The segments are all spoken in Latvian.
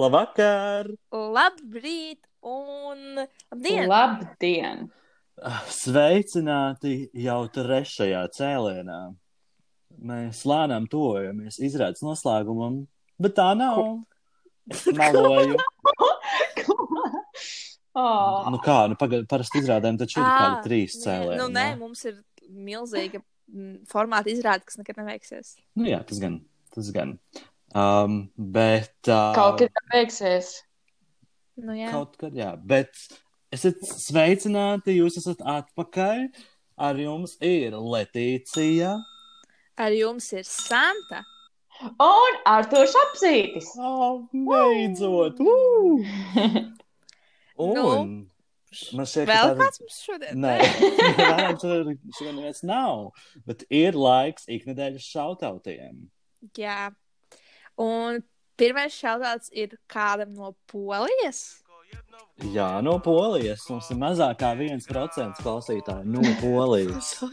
Labvakar! Labrīt un labdien! Labdien! Sveicināti jau trešajā cēlienā. Mēs lēnām tojamies izrādes noslēgumam, bet tā nav. Meloju. oh. Nu kā, nu pagaidi, parasti izrādēm taču ir Ā, kādi trīs cēlieni. Nu, nē, ne? mums ir milzīga mm, formāta izrāde, kas nekad neveiksies. Nu jā, tas gan. Tas gan. Um, bet. Uh, Kaut kad beigsies. Nu, jā. Kaut kad, jā. Bet esat sveicināti, jūs esat atpakaļ. Ar jums ir Letīcija. Ar jums ir Santa. Un Arthurs apzītis. Oh, beidzot! Woo! Un Nu, man šķiet, ka Vēl kāds mums šodien? Nē, šodien neviens nav. Bet ir laiks iknedēļas šautautiem. Jā. Un pirmais šaudāts ir kādam no Polijas. Jā, no Polijas. Mums ir mazāk kā 1% klausītāju no Polijas.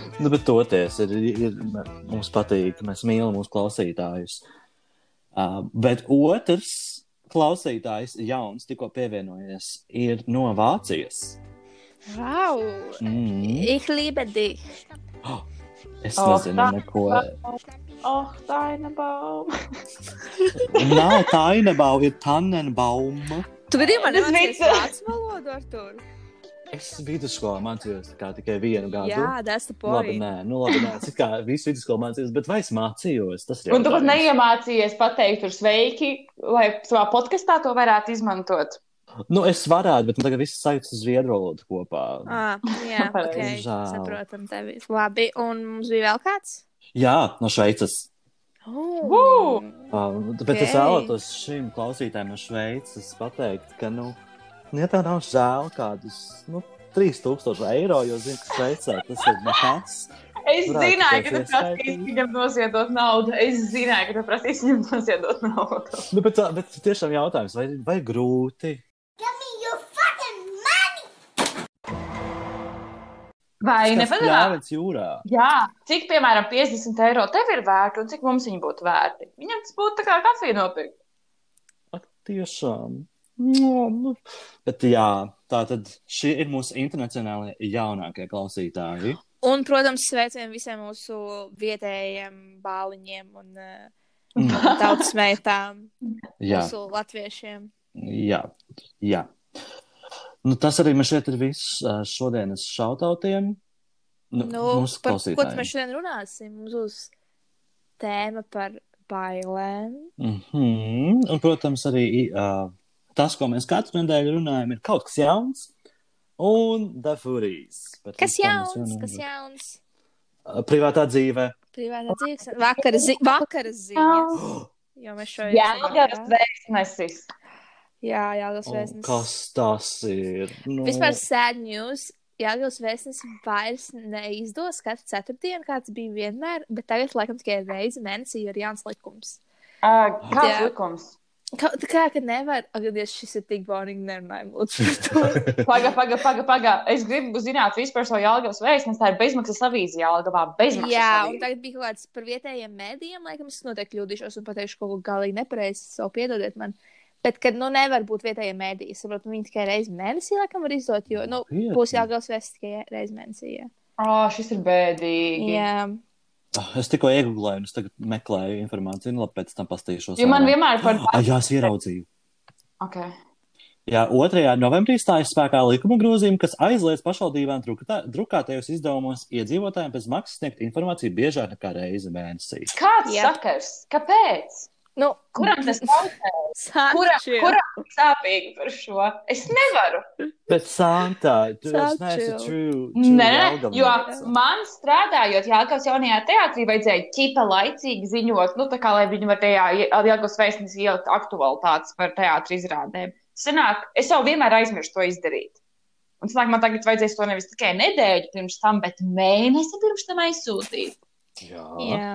Nu, bet toties, ir, ir, mums patīk, mēs mīlam mūsu klausītājus. Uh, bet otrs klausītājs, jauns, tikko pievienojies, ir no Vācijas. Wow! Mm. Ich liebe dich. Es Oh, nezinu, tā- neko. Oh, Dainabaum. Nav Tainebau, ir Tannenbauma. Tu gribi man Tas iemācīties viss- vācu valodu, Artur? Es vidusskolā mācījos kā tikai vienu gadu. Jā, that's the Labi, point. nē, nu labi, nē, cik kā visu vidusskolu mācījos, bet vai es mācījos? Tas ir Un tu pat neiemācījies pateikt tur sveiki, lai savā podkastā to varētu izmantot. Nu, es varētu, bet man tagad viss sajūtas uz zviedru valodu kopā. Ah, jā, ok. Pareizi. Žēl. Saprotam tevi. Labi, un mums bija vēl kāds? Jā, no Šveices. Oh. Uh, bet es Ok. vēlētos šim klausītājam no Šveices pateikt, ka, nu, ja tev nav žēl kādus, nu, 3000 eiro, jo zinu, ka Šveicē tas ir nekas. Es Varētu zināju, ka tu prasīsi viņam noziedot naudu. Es zināju, ka tu prasīsi viņam noziedot naudu. Nu, bet, tā- bet tiešām jautājums, vai, vai grūti? Vai jūrā. Jā, cik, piemēram, 50 eiro tev ir vērti un cik mums viņi būtu vērti? Viņam tas būtu tā kā kafija nopirkt. Ak, tiešām. No, nu. Bet jā, tā tad šie ir mūsu internacionālie jaunākie klausītāji. Un, protams, sveicam visiem mūsu vietējiem bāliņiem un uh, Mm, tautas meitām, jā, mūsu latviešiem. jā, jā. Nu, tas arī man šeit ir viss šodienas šautautiem. Nu, Nu, par ko mēs šodien runāsim? Mums būs tēma par bailēm. Mm -hmm. Un, protams, arī uh, tas, ko mēs katru nedēļu runājam, ir kaut kas jauns. Un dafurijas. Kas jauns? Kas jauns? Privātā dzīve. Privātā dzīves. Vakara, zi vakara ziņas. Jo mēs šo Jā, gars vēstnesis. Jā, jā, O, vēstnes. Kas tas ir? Nu, Vispār sad news. Jāgauts vēstnes vairs neizdos katru ceturtdienu, kāds bija vienmēr, bet tagad, laikam, tikai reizi mēnesī ir jauns likums. Uh, kāds Jā. likums? Kā, tā kā, ka nevar, agadies, šis ir tik boring, nerunājam, lūdzu. Paga, paga, paga, paga. Es gribu zināt vispār savu Jālgavas vēstnes. Tā ir bezmaksas avīze Jālgavā. Bezmaksas Jā, un avīze. tagad bija kaut kāds par vietējiem mēdījiem, laikam, es noteikti kļūdīšos un pateikšu kaut ko galīgi nepareizi, savu piedodiet man. Bet, kad, nu, nevar būt vietējie mēdīji, es saprotu, viņi tikai reizi mēnesī, laikam, var izdot, jo, nu, Nopietni. būs jāgals vēsts tikai reizi mēnesī, jā. Oh, šis ir bēdīgi. Jā, Ah, Es tikko iegūlēju, un es tagad meklēju informāciju, un labi, pēc tam pastīšos. Jo man vienmēr par Ah, jā, es ieraudzīju. Okay. Jā, 2. novembrī stājas spēkā likuma grozījumi, kas aizliedz pašvaldībām drukātajos izdevumos iedzīvotājiem bez maksas sniegt informāciju biežāk nekā reizi mēnesī. Kāds Jā. sakars? Kāpēc? Nu, Kuram tas traucē? Kuram, kuram sāpīgi par šo? Es nevaru. Bet Santa, tu neesi true. Nē, jo man strādājot Jālgavas jaunajā teātrī, vajadzēja ķipa laicīgi ziņot, nu, tā kā lai viņi var tajā Jālgavas vēstnesī ielikt aktualitātes par teātri izrādēm. Sanāk, es jau vienmēr aizmirstu to izdarīt. Un sanāk, man tagad vajadzēs to nevis tikai nedēļu pirms tam, bet mēnesi pirms tam aizsūtīt. Jā. Jā.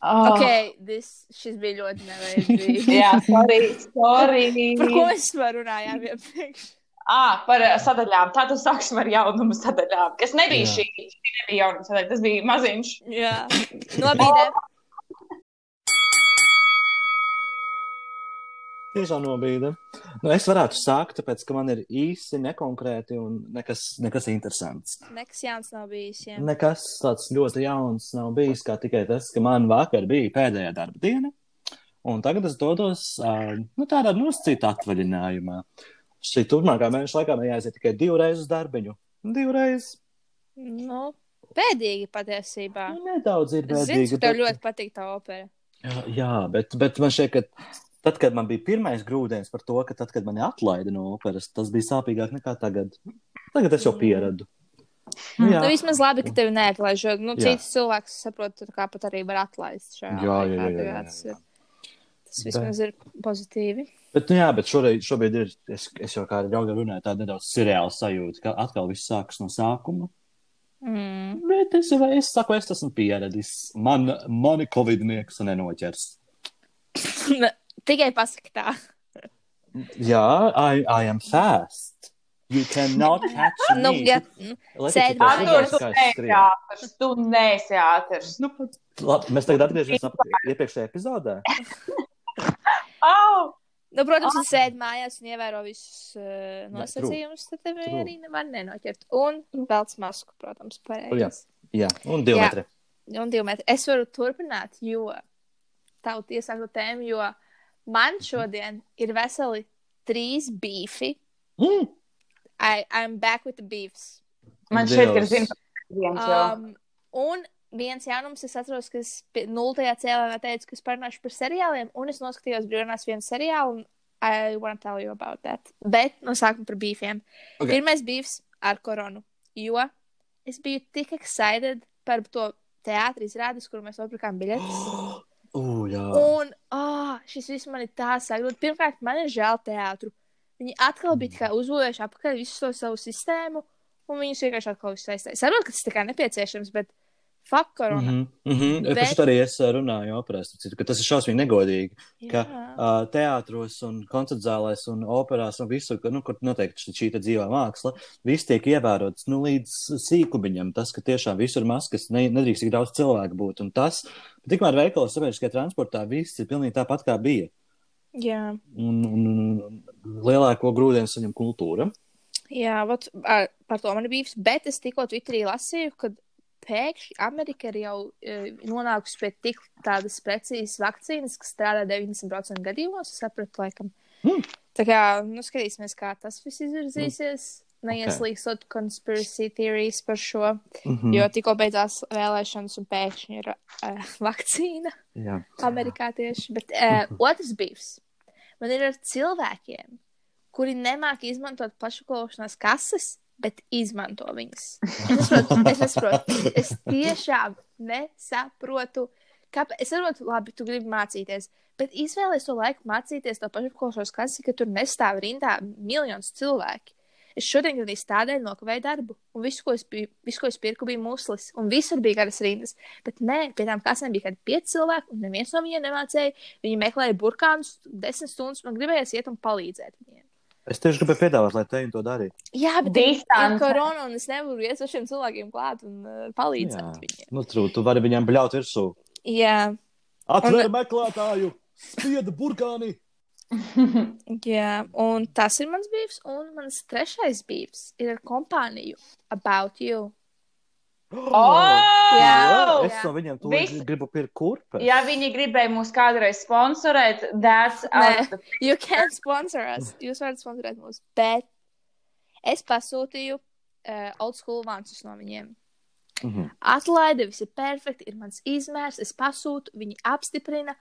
Oh. Ok, this, šis bija ļoti nevajadzīgs. Jā, sorry, sorry. Par ko mēs vispār runājām iepriekš? À, par eh, sadaļām. Tātad sāksim ar jaunumu sadaļām. Kas nebija Jā. šī. Šī nebija jaunuma sadaļa, tas bija maziņš. Jā, nobīdē. Tiešām nobīda. Nu, es varētu sākt, tāpēc, ka man ir īsi, nekonkrēti un nekas, nekas interesants. Nekas jauns nav bijis. Jā. Nekas tāds ļoti jauns nav bijis, kā tikai tas, ka man vakar bija pēdējā darba diena, un tagad es dodos uh, nu, tādā nosacītā atvaļinājumā. Šī turpmākā mēneša laikā man jāiziet tikai divreiz uz darbiņu. Divreiz. Nu, pēdīgi patiesībā. Nu, nedaudz ir Es zinu, bēdīgi. ka tev bet- ļoti patīk tā opera. Jā, jā bet, bet man šķiet, ka tad, kad man bija pirmais grūdienis par to, ka tad, kad mani atlaida no operas, tas bija sāpīgāk nekā tagad. Tagad es jau pieradu. Nu, jā, Nu, vismaz labi, ka tevi neatlaiž. Nu, cits cilvēks, saprot, kā pat arī var atlaist šajā Jā, jā, jā, jā, jā, Tas, vismaz ir pozitīvi. bet, nu, jā, bet šoreiz, šobrīd ir, es, es jau kā jau runāju, tāda nedaudz seriāla sajūta, ka atkal viss sākas no sākuma. Mm. Bet es, jau- es saku, es esmu pieradis. Man, mani covidnieks nenoķers. Tikai pasaki tā. Jā, I, I am fast. You cannot catch me. Nu, ja, nu, Leticija, sēdi tu es neesi skrienu? ātrs, tu neesi ātrs. Nu, labi, mēs tagad atgriežamies iepriekšējā epizodē. Au! nu, protams, ja sēdi mājās un ievēro visus uh, nosacījumus, tad tev true. arī nevar nenoķert. Un velc masku, protams, Jā. pareizi. Jā, un divi Jā. metri. Un divi metri. Es varu turpināt, jo tavu tiesāko tēmu, jo man šodien ir veseli trīs beefi. Mm. I, I'm back with the beefs. Man šeit ir Dievs. zināms, viens jau. Um, un viens jaunums, es atceros, ka es pi- nultajā cēlēnā teicu, ka es parunāšu par seriāliem, un es noskatījos brīvdienās vienu seriālu, un I want to tell you about that. Bet no sākuma par beefiem. Ok. Okay. Pirmais beefs ar koronu, jo es biju tik excited par to teātri izrādes, kuru mēs nopirkām biļetes. Uh, jā. Un oh, šis viss man ir tā sagrūts. Pirmkārt, man ir žēl teātru. Viņi atkal bija tikai uzbūvējuši apkārt visu to savu sistēmu, un viņus vienkārši atkal visu aizstāja. Es saprotu, ka tas tā kā nepieciešams, bet korona. Mm -hmm, mm -hmm. Bet-. Par šo arī es uh, runāju operās, citu, ka tas ir šausmīgi negodīgi. Ka Jā. uh, teātros un koncertzālēs un operās un visur, ka, nu, kur noteikti šī, dzīvā māksla, viss tiek ievērots nu, līdz sīkumiņam. Tas, ka tiešām visur maskas ne, nedrīkst tik daudz cilvēku būt. Un tas, tikmēr veikalos sabiedriskajā transportā viss ir pilnīgi tāpat, kā bija. Jā, Un, un, un, un lielāko grūdienu saņem kultūra. jā vat, ar, par to man ir bijis. Bet es tikko Twitterī lasīju, ka pēkšņi Amerika ir jau e, nonākusi pie tik tādas precīzas vakcīnas, kas strādā 90% gadījumos. Es sapratu, laikam. Mm. Tā kā, nu, skatīsimies, kā tas viss izvirzīsies. Neieslīgstot conspiracy theories par šo, Mm mm. jo tikko beidzās vēlēšanas un pēkšņi ir uh, vakcīna. Jā. Amerikā tieši. Bet uh, otrs bijis. Man ir ar cilvēkiem, kuri nemāk izmantot pašukošanās kases, bet izmanto viņas. Es nesaprotu, es, nesaprotu. es tiešām nesaprotu. Kāpēc? Es saprotu, labi, tu gribi mācīties, bet izvēlēties to laiku mācīties to pašukošanās kases, ka tur nestāv rindā miljonus cilvēku. Es šodien arī tādēļ nokavēju darbu, un visu, ko es, biju, visu, ko es pirku, bija muslis, un visur bija garas rindas. Bet nē, pie tām kasēm bija kādi pieci cilvēki, un neviens no viņiem nemācīja. Viņi meklēja burkānus desmit stundas, man gribējās iet un palīdzēt viņiem. Es tieši gribēju piedāvāt, lai te viņi to darītu. Jā, bet ir Distance. korona, un es nevaru iet uz šiem cilvēkiem klāt un uh, palīdzēt Jā. viņiem. Nu, trū, tu vari viņam bļaut virsū. Jā, Atver meklētāju! Spieda burkāni! jā, un tas ir mans bijis, un mans trešais bijis ir ar kompāniju About You. Oh! Jā. es no viņiem to Viss- gribu pirkt kurpes. Ja viņi gribēja mūs kādreiz sponsorēt, that's Nē. out. of the- You can sponsor us. Jūs varat sponsorēt mūs, bet es pasūtīju uh, old school vansus no viņiem. Mhm. Atlaide, viss ir perfekti, ir mans izmērs, es pasūtu, viņi apstiprina.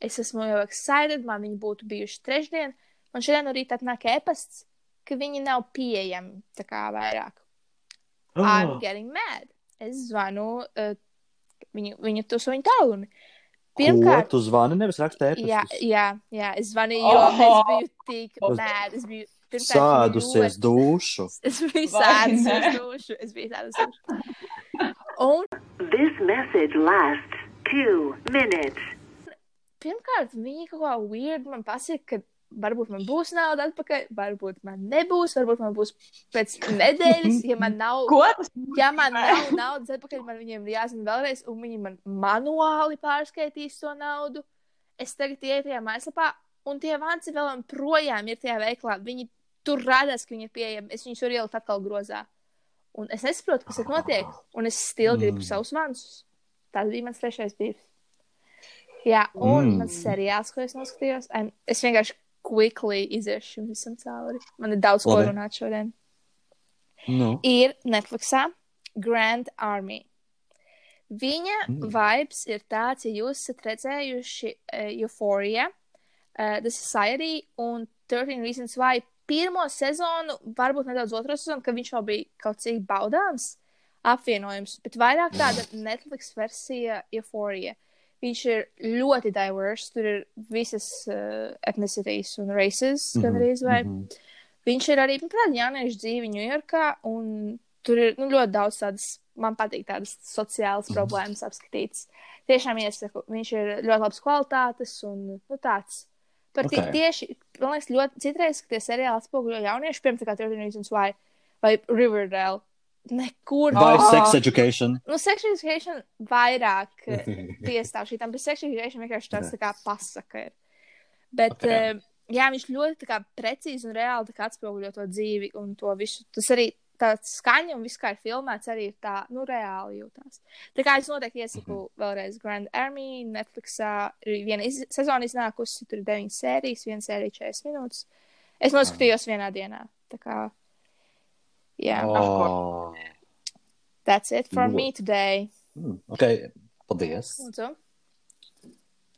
Es esmu jau excited, man viņi būtu bijuši trešdien. Man šodien no rīta atnāk e-pasts, ka viņi nav pieejami tā kā vairāk. I'm Oh, getting mad. Es zvanu uh, viņu, tos viņu tālruni. Ko Pirmkārt, tu zvani, nevis raksta jā, ēpastus? jā, jā, es zvanīju, jo Oh! es biju tik mad. Es biju pirmkārt Sādusies ļoti- dušu. Es biju uz dušu. Es biju sēdus uz dušu. Un This message lasts two minutes. pirmkārt, viņi kaut kā weird man pasaka, ka varbūt man būs nauda atpakaļ, varbūt man nebūs, varbūt man būs pēc nedēļas, ja man nav. Ja man nav naudas atpakaļ, man viņiem ir jāzina vēlreiz, un viņi man manuāli pārskaitīs to naudu. Es tagad ieju tajā mājaslapā, un tie vanci vēl joprojām ir tajā veiklā. Viņi tur rādās, ka viņi ir pieejami. Es viņus tur ieliku atkal grozā. Un es nesaprotu, kas tur notiek. Un es stili gribu Mm. savus vancus. Tas bija mans trešais brīvs. Jā, un Mm. mans seriāls, ko es noskatījos, un es vienkārši quickly iziešu visam cauri. Man ir daudz ko Labi. runāt šodien. Nu, Ir Netflixā Grand Army. Viņa Mm. vibes ir tāds, ja jūs esat redzējuši uh, Euphoria, uh, The Society un 13 Reasons Why pirmo sezonu, varbūt nedaudz otro sezonu, ka viņš jau bija kaut cik baudāms apvienojums, bet vairāk tāda Netflix versija Euphoria. Viņš ir ļoti diverse, tur ir visas uh, etnicitīs un races, Mhm, gandrīz vai. mhm. Viņš ir arī, piemēram, jauniešu dzīve Ņujorkā, un tur ir nu, ļoti daudz tādas, man patīk tādas sociālas problēmas apskatītas. Tiešām iesaku, viņš ir ļoti labs kvalitātes un nu, tāds. Par okay. Ok. tieši, man liekas, ļoti citreiz, ka tie seriāli atspoguļo jauniešu, piemēram, tā kā 13 Reasons Why vai Riverdale. Nekur. Vai Oh. sex education? Nu, sex education vairāk piestāv šitam, bet sex education vienkārši tāds tā kā pasaka ir. Bet, Ok. okay. jā, viņš ļoti tā kā precīzi un reāli atspoguļo to dzīvi un to visu. Tas arī tāds skaņa un viss, kā ir filmēts, arī ir tā, nu, reāli jūtās. Tā kā es noteikti iesaku mm -hmm. vēlreiz Grand Army, Netflixā ir viena iz sezona iznākusi, tur ir deviņas sērijas, viena sērija 40 minūtes. Es noskatījos vienā dienā. Tā kā, jā, oh. Oh. that's it for me today. Mm, ok, paldies. Lūdzu.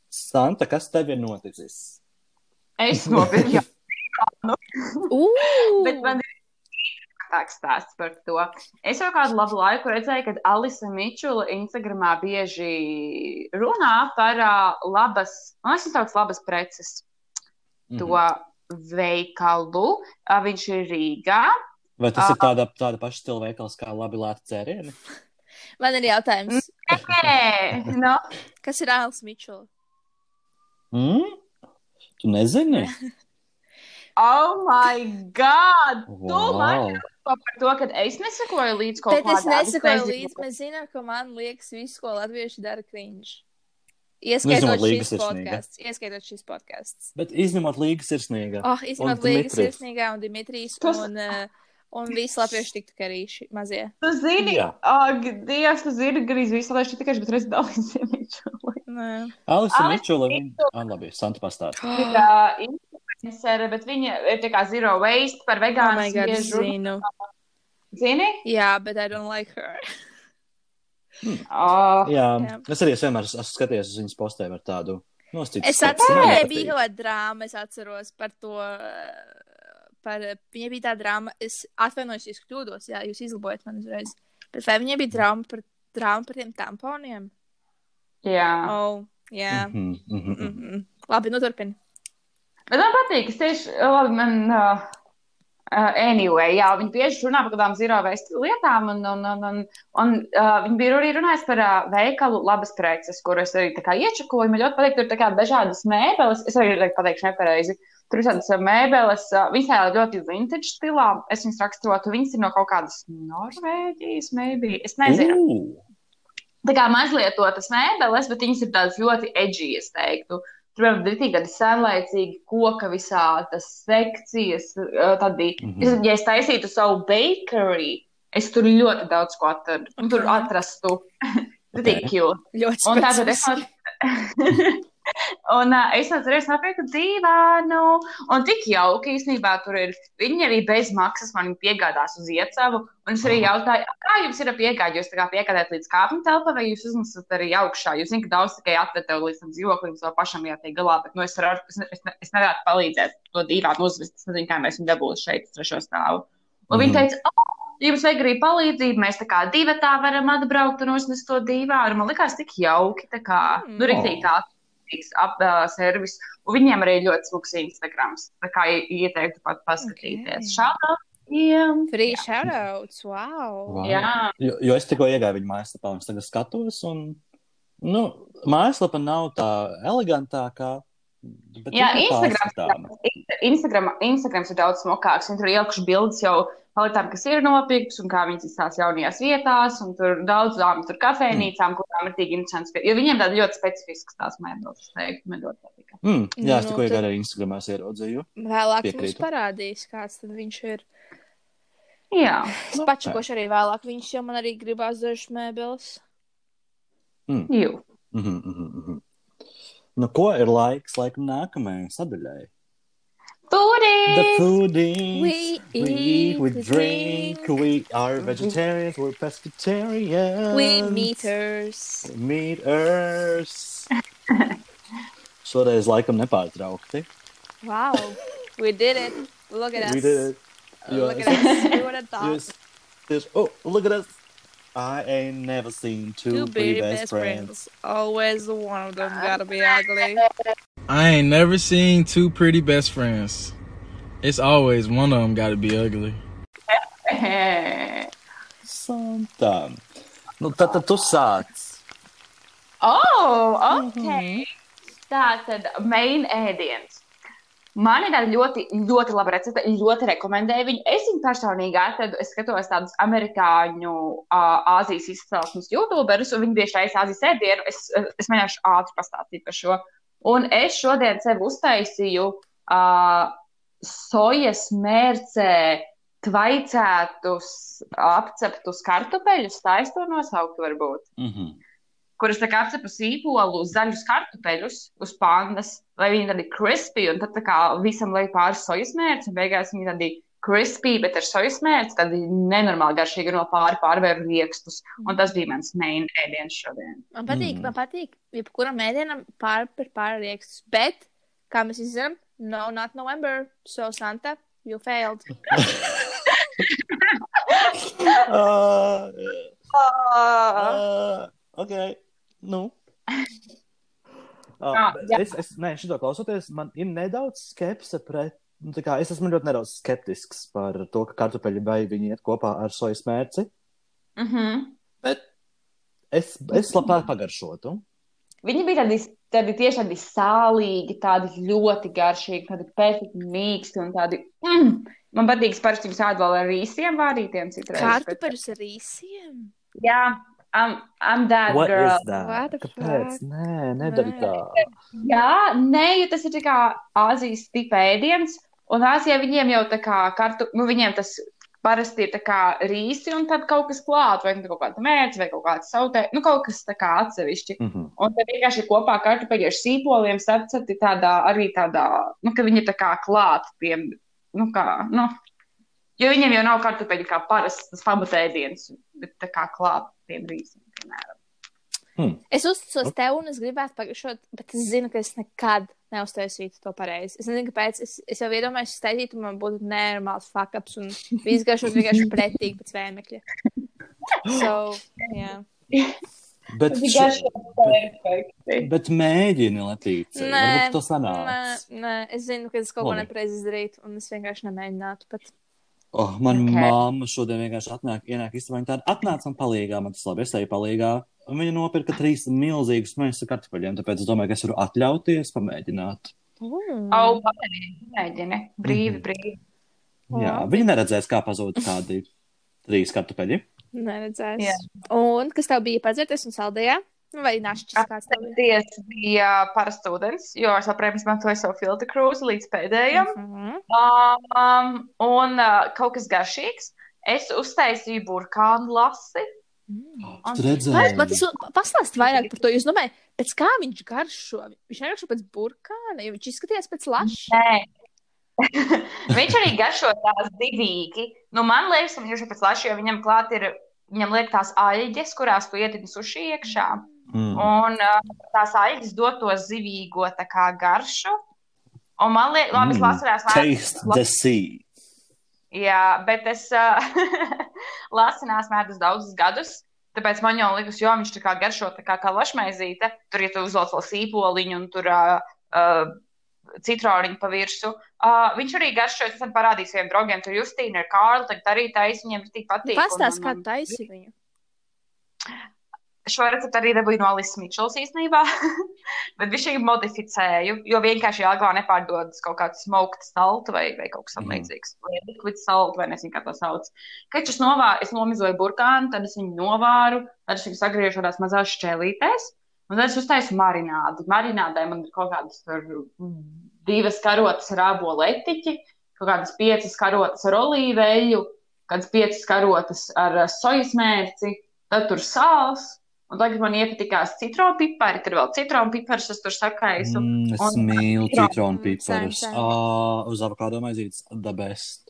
Santa, kas tev ir noticis? Es nopirku. Bet man ir tāds stāsts par to. Es jau kādu labu laiku redzēju, kad Alisa Mičula Instagramā bieži runā par uh, labas, man liekas, sauc labas preces. To Mhm. veikalu. Uh, viņš ir Rīgā. Vai tas Ah. ir tāda, tāda paša stila veikals kā labi lēti cērieni? Man ir jautājums, Nē, no, kas ir Ails Mičels? Mm? Tu nezini? oh, my God! Tu Wow. man par to, ka es nesakoju līdz kaut Bet es nesakoju līdzi. Mēs zinām, ka man liekas, visu, ko latvieši dara krīņš. Izņemot Ieskaitot Sirsnīga. podkāsts. Ieskaitot šis podkāsts. Bet izņemot līgas sirsnīga. Oh, izņemot Līgas sirsnīgā un Dimitrijs Tas- un, uh, un visi latvieši tiktu karīši mazie. Tu zini, Jā. ak, Dievs, tu zini, gandrīz visu laiku tikai, bet redz dalīsies Mičula. Nē. Alisa Mičula. viņa- Ah, labi, Santa pastāst. Ir uh, influencere, bet viņa ir tā kā zero waste par Oh es spiežu. zinu. Zini? Jā, bet I don't like her. Oh, Jā, Jā. es arī es vienmēr esmu skatījies uz viņas postēm ar tādu nostītu. Es atceros, ka bija kaut kāda drāma, es atceros par to. uh, Par, viņai bija tā drāma, es atvainojos, ja es kļūdos, jā, jūs izlabojat man uzreiz. Bet vai viņai bija drāma par, drāma par tiem tamponiem? jā. Oh, jā. Mhm, mhm, Mm mhm. -mm. Labi, nu turpini. Bet man patīk, es tieši, labi, man, uh, uh, anyway, jā, viņi bieži runā par kādām zero waste lietām, un, un, un, un, un uh, viņi bija arī runājis par uh, veikalu labas preces, kuras arī tā kā iečakoju. Man ļoti patīk, tur ir tā kā dažādas mēbeles, es arī pateikšu nepareizi. Tur ir tādas uh, mēbeles, viņas tādā ļoti vintage stilā, es viņas raksturotu, viņas ir no kaut kādas Norvēģijas, maybe, es nezinu. Ū, tā kā mazliet to tas mēbeles, bet viņas ir tādas ļoti edgy, es teiktu. Tur ir arī tādi senlaicīgi koka visādas sekcijas. ā, Tādi, Mhm. mm -hmm. Ja es taisītu savu bakery, es tur ļoti daudz ko atradu. Okay. Tur atrastu. Tik Ok. cute. Ļoti Un tātad es. Un uh, es atceros, nopirku dīvānu, un tik jauki īstenībā tur ir. Viņi arī bez maksas man piegādās uz iecavu. Un es arī jautāju, kā jums ir piegāde? Jūs tā kā piegādājat līdz kāpņu telpai, vai jūs uznesat arī augšā? Jūs zināt, ka daudz tikai atved tev līdz tam dzīvoklim, jau pašam jātiek galā, bet nu, es, ar, es, es, es nevaru palīdzēt to dīvānu uzvest. Es nezinu, kā mēs viņu dabūsim šeit, trešo stāvu. Un Mhm. viņi teica, oh, jums vajag arī palīdzību. Mēs tā kā divi tā varam atbraukt un uznest to dīvānu. Man liekas, tik jauki. Tā kā, Mm. nu, rīktīgi tā ap uh, servis. Un viņiem arī ļoti smuks Instagrams. Tā kā ieteiktu pat paskatīties. Ok. Šādā viņiem. Free shoutouts, wow. Wow. Jā, Jo, jo es tikko iegāju viņa mājaslapā, un es tagad skatos, un nu, mājaslapa nav tā elegantākā, Bet Jā, Instagrams, pārskatāma. Instagram, Instagrams ir daudz smukāks. Viņi tur ielikuši bildes jau paliktām, kas ir nopirktas un kā viņas izstāsta jaunajās vietās. Un tur daudzām tur kafejnīcām, mm. kurām ir tik interesants. Jo viņiem tāda ļoti specifisks tās mēbeles, es teiktu, man ļoti patika. Mm, jā, es Nu, tikko tad- arī Instagramā es ieraudzīju. Vēlāk mums Piekrītu. parādīs, kāds tad viņš ir. Jā, Es pačakošu arī vēlāk. Viņš jau man arī gribās dažas mēbeles. jū. Mhm, mhm, mhm. Nu, ko ir laiks laikam nākamajai sadaļai? The Turī! foodies. We we eat, eat, we we drink, drink. we are vegetarians, we're pescatarians. We meters. Meters. Šoreiz laikam nepārtraukti. Wow. We did it. Look at us. We did it. Jo Look es- at us. We would have jo thought. es tieši- oh, look at us. I ain't never seen two, Two pretty baby best best friends. friends. Always one of them gotta be ugly. I ain't never seen two pretty best friends. It's always one of them got to be ugly. Santa. Nu, tad, tad tu sāc. Oh, ok. Mm-hmm. Tā tad main ēdiens. Man ir tāda ļoti, ļoti laba recepte, ļoti rekomendēju viņu. Es viņu personīgi atradu, es skatos tādus amerikāņu, Āzijas izcelsmes youtuberus, un viņi bieži taisa Āzijas ēdienu. Es, es mēģināšu ātri pastāstīt par šo. Un es šodien sev uztaisīju uh, sojas mērcē tvaicētus, apceptus kartupeļus, to nosauktu varbūt Mm -hmm. Kuras apcepu sīpolu, zaļus kartupeļus uz pandas, lai viņi tādi crispy, un tad tā kā visam lai pāri sojas mērķis, un beigās viņi tādi crispy, bet ar sojas mērķis, tad nenormāli garšīgi no pāri pārvēru riekstus. Un tas bija mans main ēdiens šodien. Man patīk, Mm. man patīk. Jebkuram mēdienam pār par pāri riekstus. Bet, kā mēs izdarām, no, not November. So, Santa, you failed. uh, uh, ok, nu. Jā, jā. es, es, nē, šito klausoties, man ir nedaudz skepse pret. Nu, tā kā es esmu ļoti nedaudz skeptisks par to, ka kartupeļi vai viņi iet kopā ar sojas mērci. Mm -hmm. Bet es, es labprāt pagaršotu. Viņi bija tādi, tādi tieši tādi sālīgi, tādi ļoti garšīgi, tādi perfekti mīksti un tādi. Mm, man patīk, es parasti viņus ādu vēl ar rīsiem vārītiem citreiz. Kartupeļus ar īsiem. Jā, I'm, I'm that What girl. is that? Kāpēc? fuck? Nē, nedari Nē. tā. Jā, nē, jo tas ir tā kā Āzijas tipa ēdiens. Un Āzijā viņiem jau tā kā kartu, nu, viņiem tas parasti ir tā kā rīsi un tad kaut kas klāt, vai nu kaut kāda mērķa, vai kaut kāds sautē, nu, kaut kas tā kā atsevišķi. Mm -hmm. Un tad vienkārši kopā kartupeļi ar sīpoliem sapcati tādā, arī tādā, nu, ka viņi tā kā klāt tiem, nu, kā, nu, jo viņiem jau nav kartupeļi kā parasts pamatēdiens, bet tā kā klāt tiem rīsiem, piemēram. Es uzticos tev, un es gribētu pagaršot, bet es zinu, ka es nekad neuztaisītu to pareizi. Es nezinu, kāpēc. Es, es jau iedomājos, ka taisītu, man būtu nenormāls fakaps un viss garšot vienkārši pretīgi pēc vēmekļa. So, jā. Bet, šo, perfekti. bet mēģini, Latīcija. Nē, Varbūt tas Nē, sanāks. nē, es zinu, ka es kaut ko nepareizi izdarītu, un es vienkārši nemēģinātu. Bet... Oh, man Ok. okay. mamma šodien vienkārši atnāk, ienāk istabā. Viņa tāda atnāca man palīgā, man tas labi, es eju palīgā. Un viņa nopirka trīs milzīgus maisus kartupeļiem, tāpēc es domāju, ka es varu atļauties pamēģināt. Mm. Au, mēģini, brīvi, Mhm. brīvi. Jā, viņa neredzēs, kā pazūd kādi trīs kartupeļi. Neredzēs. Jā. Un kas tev bija padzirties un saldējā? Nu, Vai našķis kāds tev bija? Ties bija parasts ūdens, jo es joprojām izmantoju savu filtru krūzi līdz pēdējiem. Mhm. Um, un uh, kaut kas garšīgs. Es uztaisīju burkānu lasi. Mm. Tu Vai, redzēji? man tas pastāst vairāk par to. Jūs domājat, pēc kā viņš garšo? Viņš negaršo pēc burkāna, jo viņš izskatījās pēc laša. Nē. viņš arī garšo tās divīgi. Nu, man liekas, ka viņš garšo pēc laša, jo viņam klāt ir, viņam liek tās aļģes, kurās tu ietini suši iekšā. Mm. Un uh, tās aļģes dod to zivīgo kā garšu. Un man liekas, labi, Mm. lasu, tās Taste the sea. Jā, bet es uh, lasu, nesmu ēdus daudzus gadus. Tāpēc man jau liekas, jo viņš tā kā garšo tā kā, kā lašmaizīte. Tur, ja tu uzlauc vēl sīpoliņu un tur uh, uh, citroniņu pa virsmu. Uh, viņš arī garšo, es tam parādīju saviem draugiem, tur Justīna ir Kārla, tagad arī taisa, viņiem tik patīk. Pastāst, un- kā un- taisi viņu. Šo recepti arī dabūju no Alises Mičels īstenībā, bet viņš viņu modificēju, jo vienkārši Jālgavā nepārdodas kaut kāds smoked saltu vai, vai kaut kas tam Mhm. līdzīgs. Vai liquid salt, vai nezinu, kā to sauc. Kad es novāru, es nomizoju burkānu, tad es viņu novāru, tad es viņu sagriežu tādās mazās šķēlītēs, un tad es uztaisu marinādi. Marinādē man ir kaut kādas tur mm, divas karotes ar ābolu etiķi, kaut kādas piecas karotes ar olīveļu, kādas piecas karotes ar eh, sojas mērci, tad tur sāls. Un tagad man iepatikās citronu pipari, tur vēl citronu piparus es tur sakaisu. Mm, es Un- mīlu citronu piparus. Ah, uz avokādo maizītes the best.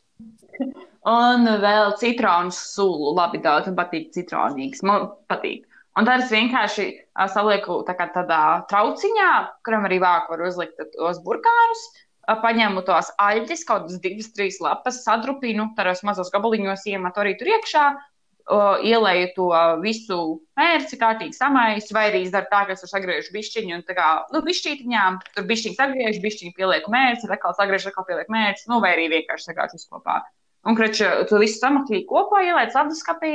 Un vēl citronu sulu. Labi, daudz man patīk citronīgs. Man patīk. Un tad es vienkārši ā, salieku tā kā tādā trauciņā, kuram arī vāku var uzlikt tos burkānus. Ā, Paņēmu tos aļģes, kaut kādas divas, trīs lapas, sadrupinu, tādos mazos gabaliņos iemetu arī tur iekšā. O, Ielēju to visu mērci, kārtīgi samaisu, vai arī izdaru tā, ka es tur sagriežu bišķiņu un tā kā, nu, bišķītiņām, tur bišķiņu sagriežu, bišķiņu pielieku mērci, atkal sagriežu, atkal pielieku mērci, nu, vai arī vienkārši sagāžu visu kopā. Un, kraču, tu visu samaklīji kopā, ieliec leduskapī,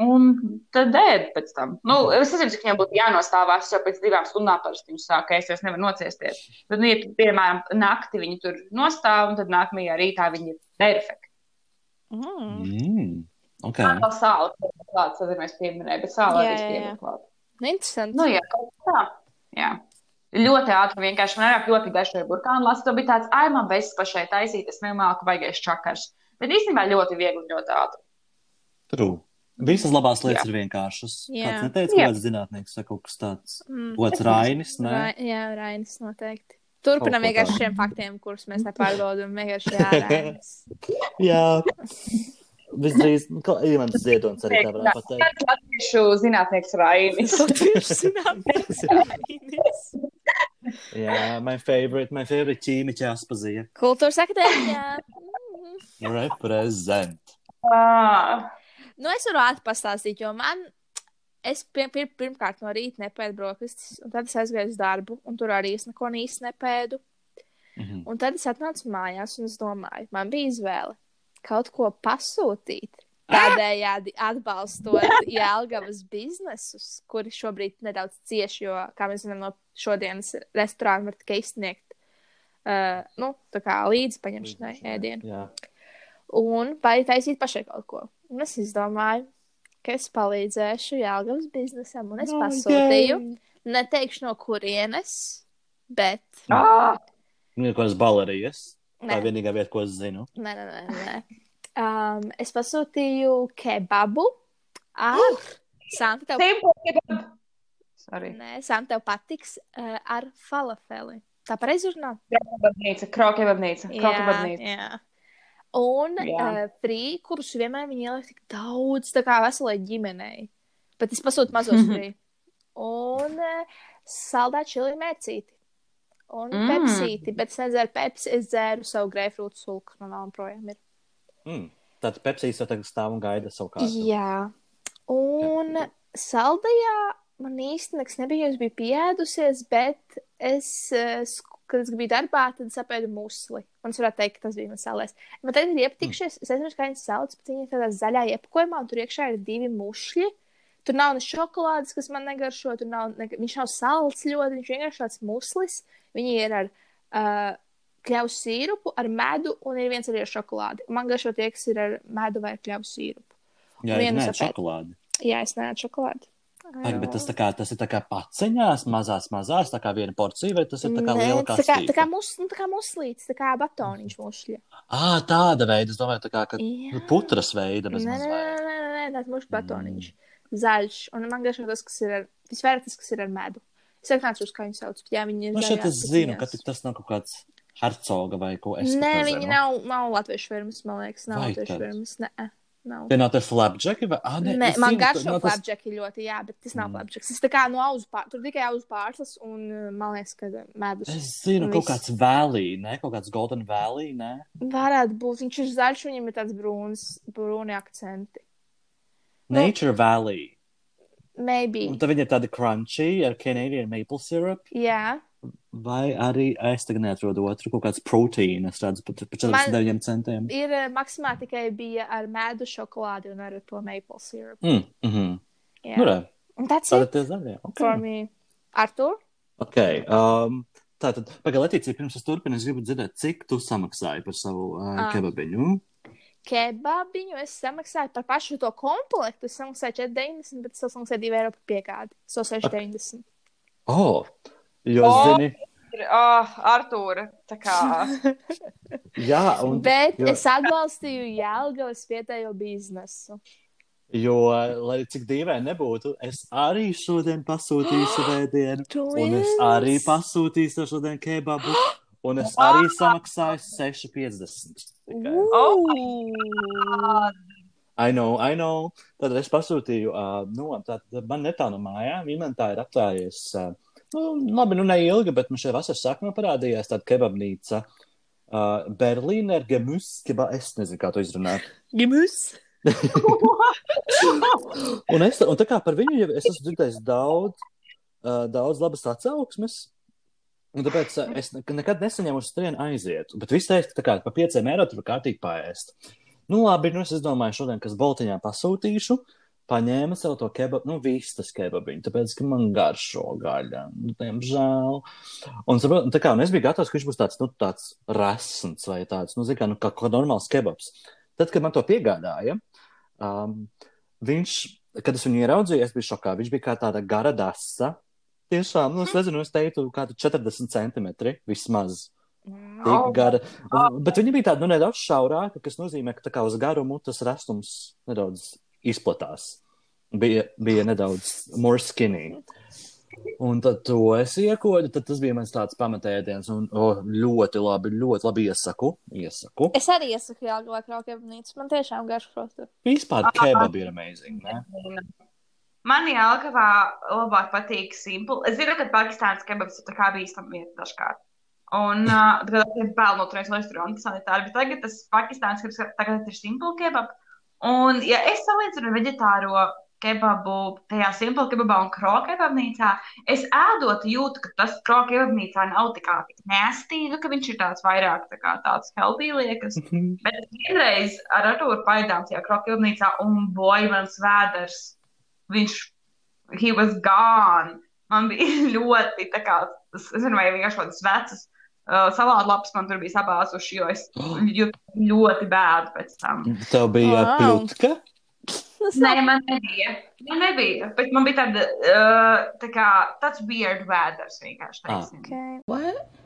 un tad ēd pēc tam. Nu, es nezinu, cik viņam būtu jānostāvās, jau pēc divām stundām parasti viņu sāka, es jau nevaru nociesties. Tad, nu, ja, tu, piemēram, naktī viņi tur nostāv, un tad nākamajā rītā viņi ir perfekti. Mm. Mm. Ok. Tā kā sāla, kāds tad mēs pieminējām, bet sāla arī jā, jā. pieminējām. Interesanti. Nu, jā, tā. Jā. Ļoti ātri, vienkārši man arī ļoti garšoja burkānu. Lasa, to bija tāds, ai, man bez pašai taisīt, es nemāku baigais čakars. Bet īstenībā ļoti viegli un ļoti ātri. True. Visas labās lietas Jā. ir vienkāršas. Jā. Kāds neteica, kāds zinātnieks vai kaut kas tāds. Mm. Otrs Rainis, nē? Ra jā, Rainis noteikti. Ko vienkārši šiem faktiem, kurus mēs nepārdodam. Vienkārši jā, Rainis. Jā. Visdrīz, nu, kā Ivans Ziedonis arī tā varētu pateikt. Kāds latviešu zinātnieks Rainis? Latviešu zinātnieks Rainis. Jā, my favorite, my favorite ķīmiķa aspazīja. Kultūras akadēmijā. Mm. Represent. Ah, Nu, es varu ātri pastāstīt, jo man, es pir pir pirmkārt no rīta nepēdu brokastis, un tad es aizgāju uz darbu, un tur arī es neko īsti nepēdu. Mhm. Un tad es atnācu mājās, un es domāju, man bija izvēle kaut ko pasūtīt. Tādējādi atbalstot Jēlgavas biznesus, kuri šobrīd nedaudz cieši, jo, kā mēs zinām, no šodienas restorāna var tikai izsniegt uh, nu, tā kā līdzi paņemšanai ēdienu. Jā. Un vai taisīt pašai kaut ko. Un es izdomāju, ka es palīdzēšu Jēlgavas biznesam, un es Oh, pasūtīju, yay. neteikšu no kurienes, bet. ah, Nu, kādas balerijas. Tā ir vienīgā vieta, ko es zinu. nē, nē, nē, nē. Um, es pasūtīju kebabu ar Santa. Tev, simple kebab. Sorry. nē, Santa tev patiks uh, ar falafeli. Tā pareizi runā? Krokebabnīca, krokebabnīca, krokebabnīca. jā. Un Jā. uh, frī, kurus vienmēr viņi ieliek tik daudz, tā kā veselai ģimenei. Bet es pasūtu mazos frī. Un uh, saldā čili mērcīti. Un Mm. mm. pepsīti, bet es nedzeru pepsi, es dzēru savu greifrūtu sulku, kas man vēl projām ir. Mm. Tad Pepsīs jau tagad stāv un gaida savu kārtu. Jā. Un saldajā man īsti nekas nebija, es biju pieēdusies, bet es, eh, kad es biju darbā, tad sapēdu musli. Un es varētu teikt, ka tas bija mans salēs. Man tagad ir iepatikšies, es nezinu, kā viņas sauc, bet viņi ir tādā zaļā iepakojumā, un tur iekšā ir divi mušļi. Tur nav ne šokolādes, kas man negaršo, tur nav, ne, viņš nav salds ļoti, viņš vienkārši tāds muslis. Viņi ir ar uh, kļavu sīrupu, ar medu, un ir viens arī ar šokolādi. Man garšo tie, kas ir ar medu vai kļavu sīrupu. Jā, vienu nē, šokolādi. Jā, es nē, šokolādi. Ak, bet tas, kā, tas ir tā kā paceņās, mazās, mazās, tā kā viena porcija, vai tas ir tā kā Nē, liela tā kā, tā kā, kastīte? mus, nu, tā kā muslīts, tā kā batoniņš mušļi. Ā, tāda veida, es domāju, tā kā ka Jā. putras veida Nē, nē, nē, nē, nē, tāds mušļi batoniņš. Zaļš, un man garšo tas, kas ir ar, visvairāk tas, kas ir ar medu. Es uz kā viņu sauc, jā, viņi ir Nu, šeit es zinu, ka tas nav kaut kāds hercoga vai ko es Nē, viņi nav, nav latviešu firmas, man liekas, nav latviešu firmas. Nē, nav. Tie nav tie flapjacki vai? Ah, nē, Nē, man garšo nav tas- flapjaki ļoti, jā, bet tas nav Mm. flapjaks. Tas tā kā no auzu pār, tur tikai auzu pārslas un, uh, man liekas, ka medus. Es zinu, un kaut viss. kāds valley, ne? Kaut kāds golden valley, ne? Varētu būt, viņš ir zaļš, viņam ir tāds brūns, brūni akcenti. Nu. Nature valley. Maybe. Un tad viņi ir tādi crunchy ar Canadian maple syrup. Jā, Vai arī es tagad neatrodu otru kaut kāds proteīna, es redzu, pat par 49 centiem. ir uh, maksimāli tikai bija ar medu šokolādi un ar to maple syrup. Mm, mm -hmm. Jā. Nu, re. Un that's Tātad it zaļie. for Okay. me. Artur? Okay. Um, tātad, pagaidi, Letīcija, pirms es turpinu, es gribu dzirdēt, cik tu samaksāji par savu uh, Ah. kebabiņu. Kebabiņu es samaksāju par pašu to komplektu. Es samaksāju 4,90, bet es samaksāju 2 eiro par piegādi. So 6,90. Oh, jo, O! zini, Oh, Artūra, tā kā. jā, un, Bet jo, es atbalstīju Jālgavas vietējo biznesu. jo, lai cik dīvaini nebūtu, es arī šodien pasūtīju svētdienu, un es arī pasūtīju sev šodien kebabu, un es arī samaksāju 6,50. tikai. Oh I know, I know. Tad es pasūtīju, uh, nu, tātad man netālu no mājām, inventā ir apklājies, uh, nu, labi, nu neilgi, bet man šajā vasaras sākumā parādījās tāda kebabnīca. Uh, Berlīner Gemus, keba, es nezinu, kā to izrunāt. Gimus? Un, es, un tā kā par viņu jau es esmu dzirdējis daudz, uh, daudz labas atsauksmes. Un tāpēc uh, es ne- nekad nesaņēmu uz turieni aiziet. Bet viss teica, ka par pieciem eiro tur kārtīgi paēst. Nu, labi, nu es domāju, šodien, kas boltiņā pasūtīšu, paņēma sev to kebabu, nu, vistas kebabiņu, tāpēc, ka man garšo gaļa. Nu, diemžēl. Un, saprot, tā kā, un es biju gatavs, ka viņš būs tāds, nu, tāds resns vai tāds, nu, zin kā, nu, kā, kā normāls kebabs. Tad, kad man to piegādāja, um, viņš, kad es viņu ieraudzīju, es biju šokā. Viņš bija kā tāda gara dasa. Tiešām, nu, es nezinu, es teiktu, kāda 40 centimetri vismaz. Tik gara. Un, bet viņa bija tāda, nu, nedaudz šaurāka, kas nozīmē, ka tā kā uz garumu tas restums nedaudz izplatās. Bija, bija nedaudz more skinny. Un tad to es iekodu, tad tas bija mans tāds pamatēdiens, un oh, ļoti labi, ļoti labi iesaku. iesaku. Es arī iesaku Jālgavā kraukēbnīcu. Man tiešām garšo. Vispār kebab ir amazing, ne? Man Jālgavā labāk patīk simple. Es zinu, ka Pakistānas kebabs ir tā kā bīstam vieta dažkārt. Un, uh, kad es vēl no turienes restorāna sanitāri, bet tagad tas Pakistāns kebabs tagad ir simple kebab. Un, ja es salīdzinu veģetāro kebabu tajā simple kebabā un kroku kebabnīcā, es ēdot jūtu, ka tas kroku kebabnīcā nav tik kā tik nēstī, nu, ka viņš ir tāds vairāk tā kā tāds healthy liekas. Bet vienreiz ar Artūru paidām tajā kroku kebabnīcā un boja mans vēders. Viņš, he was gone. Man bija ļoti, tā kā, es nezinu, vai vienkārši tādas vecas uh, salātlapas man tur bija sabāzuši, jo es jūtu ļoti bēdu pēc tam. Tev bija Wow. pļutka? Tas Nē, man nebija. Man nebija, bet man bija tāda, uh, tā kā, tāds weird vēders vienkārši. Ah. Okay. What?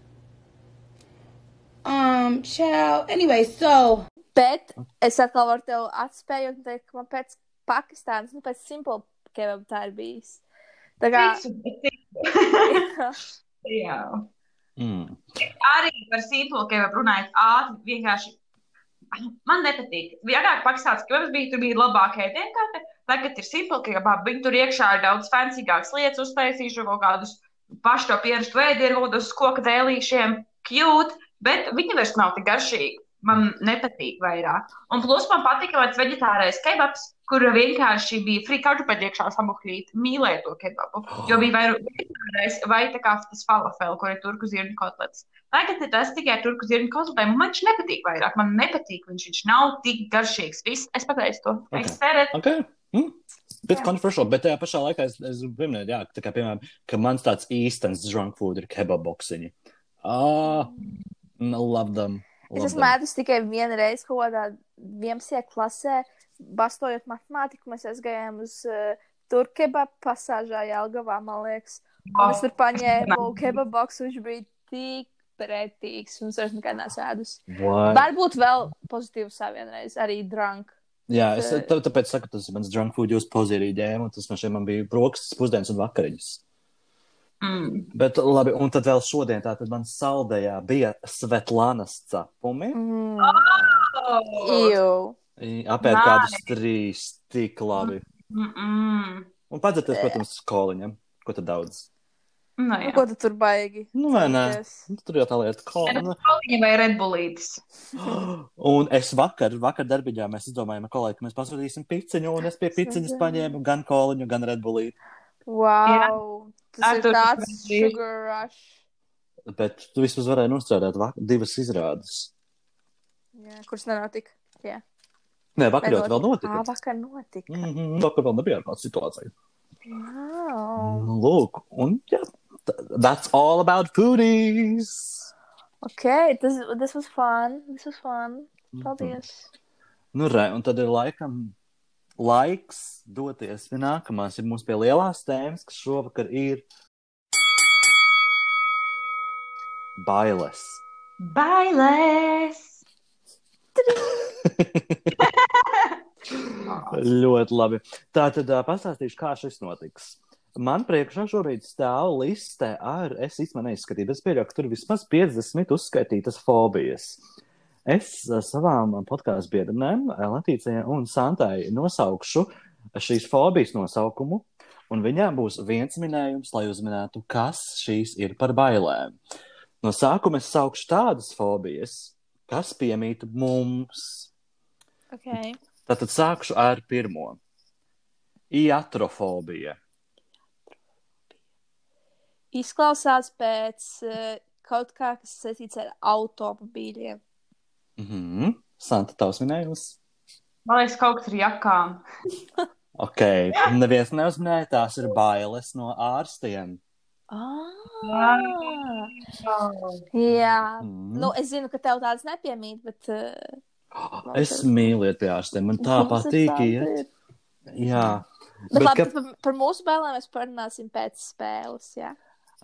Um, child. Anyway, so Bet es atkal varu tev atspējot un teikt, ka man pēc Pakistānas, nu, pēc simple kebab tā ir bijis. Tā kā. Ticu. Jā. Mm. Arī par simple kebabu runājot ātri, vienkārši. Man nepatīk. Agrāk Pakistāns kebabs bija, tur bija labākie ēdienkarte. Tagad ir simple kebab. Viņi tur iekšā ir daudz fancygākas lietas, uztaisījuši kaut kādus pašu to pierastu ēdienu, uz koka dēlīšiem, cute, bet viņi vairs nav tik garšīgi. Man nepatīk vairāk. Un plus man patika tāds vegetārais kebabs, kur vienkārši bija free kartupeļu iekšā samuklīt. Mīlēju to kebabu. Jo bija vai, vai tā kā tas falafel, kur ir turku zirņu kotlets. Tagad tas tikai turku zirņu kotletēm, un man viņš nepatīk vairāk. Man nepatīk viņš, viņš nav tik garšīgs. Viss, es pateicu to. Ok. Es ceru, Okay. Mm. Bit Jā. controversial, bet tajā pašā laikā es, es gribu pieminēt, jā, tā kā, piemēram, ka mans tāds īstenis drunk food ir kebab boksiņi. Ah, mm, love them. Es love esmu them. ēdus tikai vienu reizi kaut kādā 11. klasē, bastojot matemātiku. Mēs aizgājām uz uh, turkebabu pasāžā Jelgavā, man liekas. Un es tur paņēmu kebabu boksu, viņš bija tik pretīgs, un es vairs nekad neesmu ēdus. What? Varbūt vēl pozitīvs savienreiz, arī drunk. Jā, es tā, tāpēc saku, tas ir mans drunk food, jūs pozīrī ģēmu, un tas no šiem man bija brokastis, pusdienas un vakariņas. mm. Bet labi, un tad vēl šodien, tātad man saldējā bija Svetlānas cepumi. Mm. oh. Jū. Apēd kādus trīs, tik labi. mm -mm. Un padzēties, protams, skoliņam, ko tad daudz. Nu, Nu, jā. ko tu tur baigi? Nu, vai? Ties. Nu, Tur jau tā lieta. Nu. Viņa vai redbulītis. Un es vakar, vakar darbiņā mēs izdomājām, kolēģi, ka mēs pasūtīsim piciņu, un es pie piciņas paņēmu gan koliņu, gan redbulīti. Wow! Tas Ar ir to tāds sugar rush. Bet tu vismaz varēji nostrādāt divas izrādes. Jā, kuras nenotika. Jā. Nē, vakar jau vēl notika. vakar notika. Mm -hmm, vakar vēl nebija kāda situācija. Wow. Nu, Lūk, un jā, that's all about foodies. Okay, this, this was fun. This was fun. Paldies. Nu, re, un tad ir laikam laiks doties pie nākamās. Ir mums pie lielās tēmas, kas šovakar ir bailes. Bailes! Ļoti labi. Tā tad pastāstīšu, kā šis notiks. Man priekšā šobrīd stāv liste ar, es īstenībā neizskatīju, bet es pieļauju, ka tur vismaz 50 uzskaitītas fobijas. Es savām podkāstu biedriem, Latīcijai un Santai, nosaukšu šīs fobijas nosaukumu, un viņām būs viens minējums, lai uzminētu, kas šīs ir par bailēm. No sākuma es saukšu tādas fobijas, kas piemīt mums. Okay. Tātad sākšu ar pirmo. Iatrofobija. Izklausās pēc uh, kaut kā, kas saistīts ar automobīļiem. Mhm. Mm Santa, tavs minējums. Man liekas, kaut kas ar jakām. Ok, neviens neuzminēja, tās ir bailes no ārstiem. Ah, jā, Mhm. nu, es zinu, ka tev tāds nepiemīt, bet. Uh, Es mīlu iet pie ārstiem, man tā mums patīk. tādi Iet. Jā, Bet, bet labi, ka... par, par mūsu bailēm mēs parunāsim pēc spēles. Jā,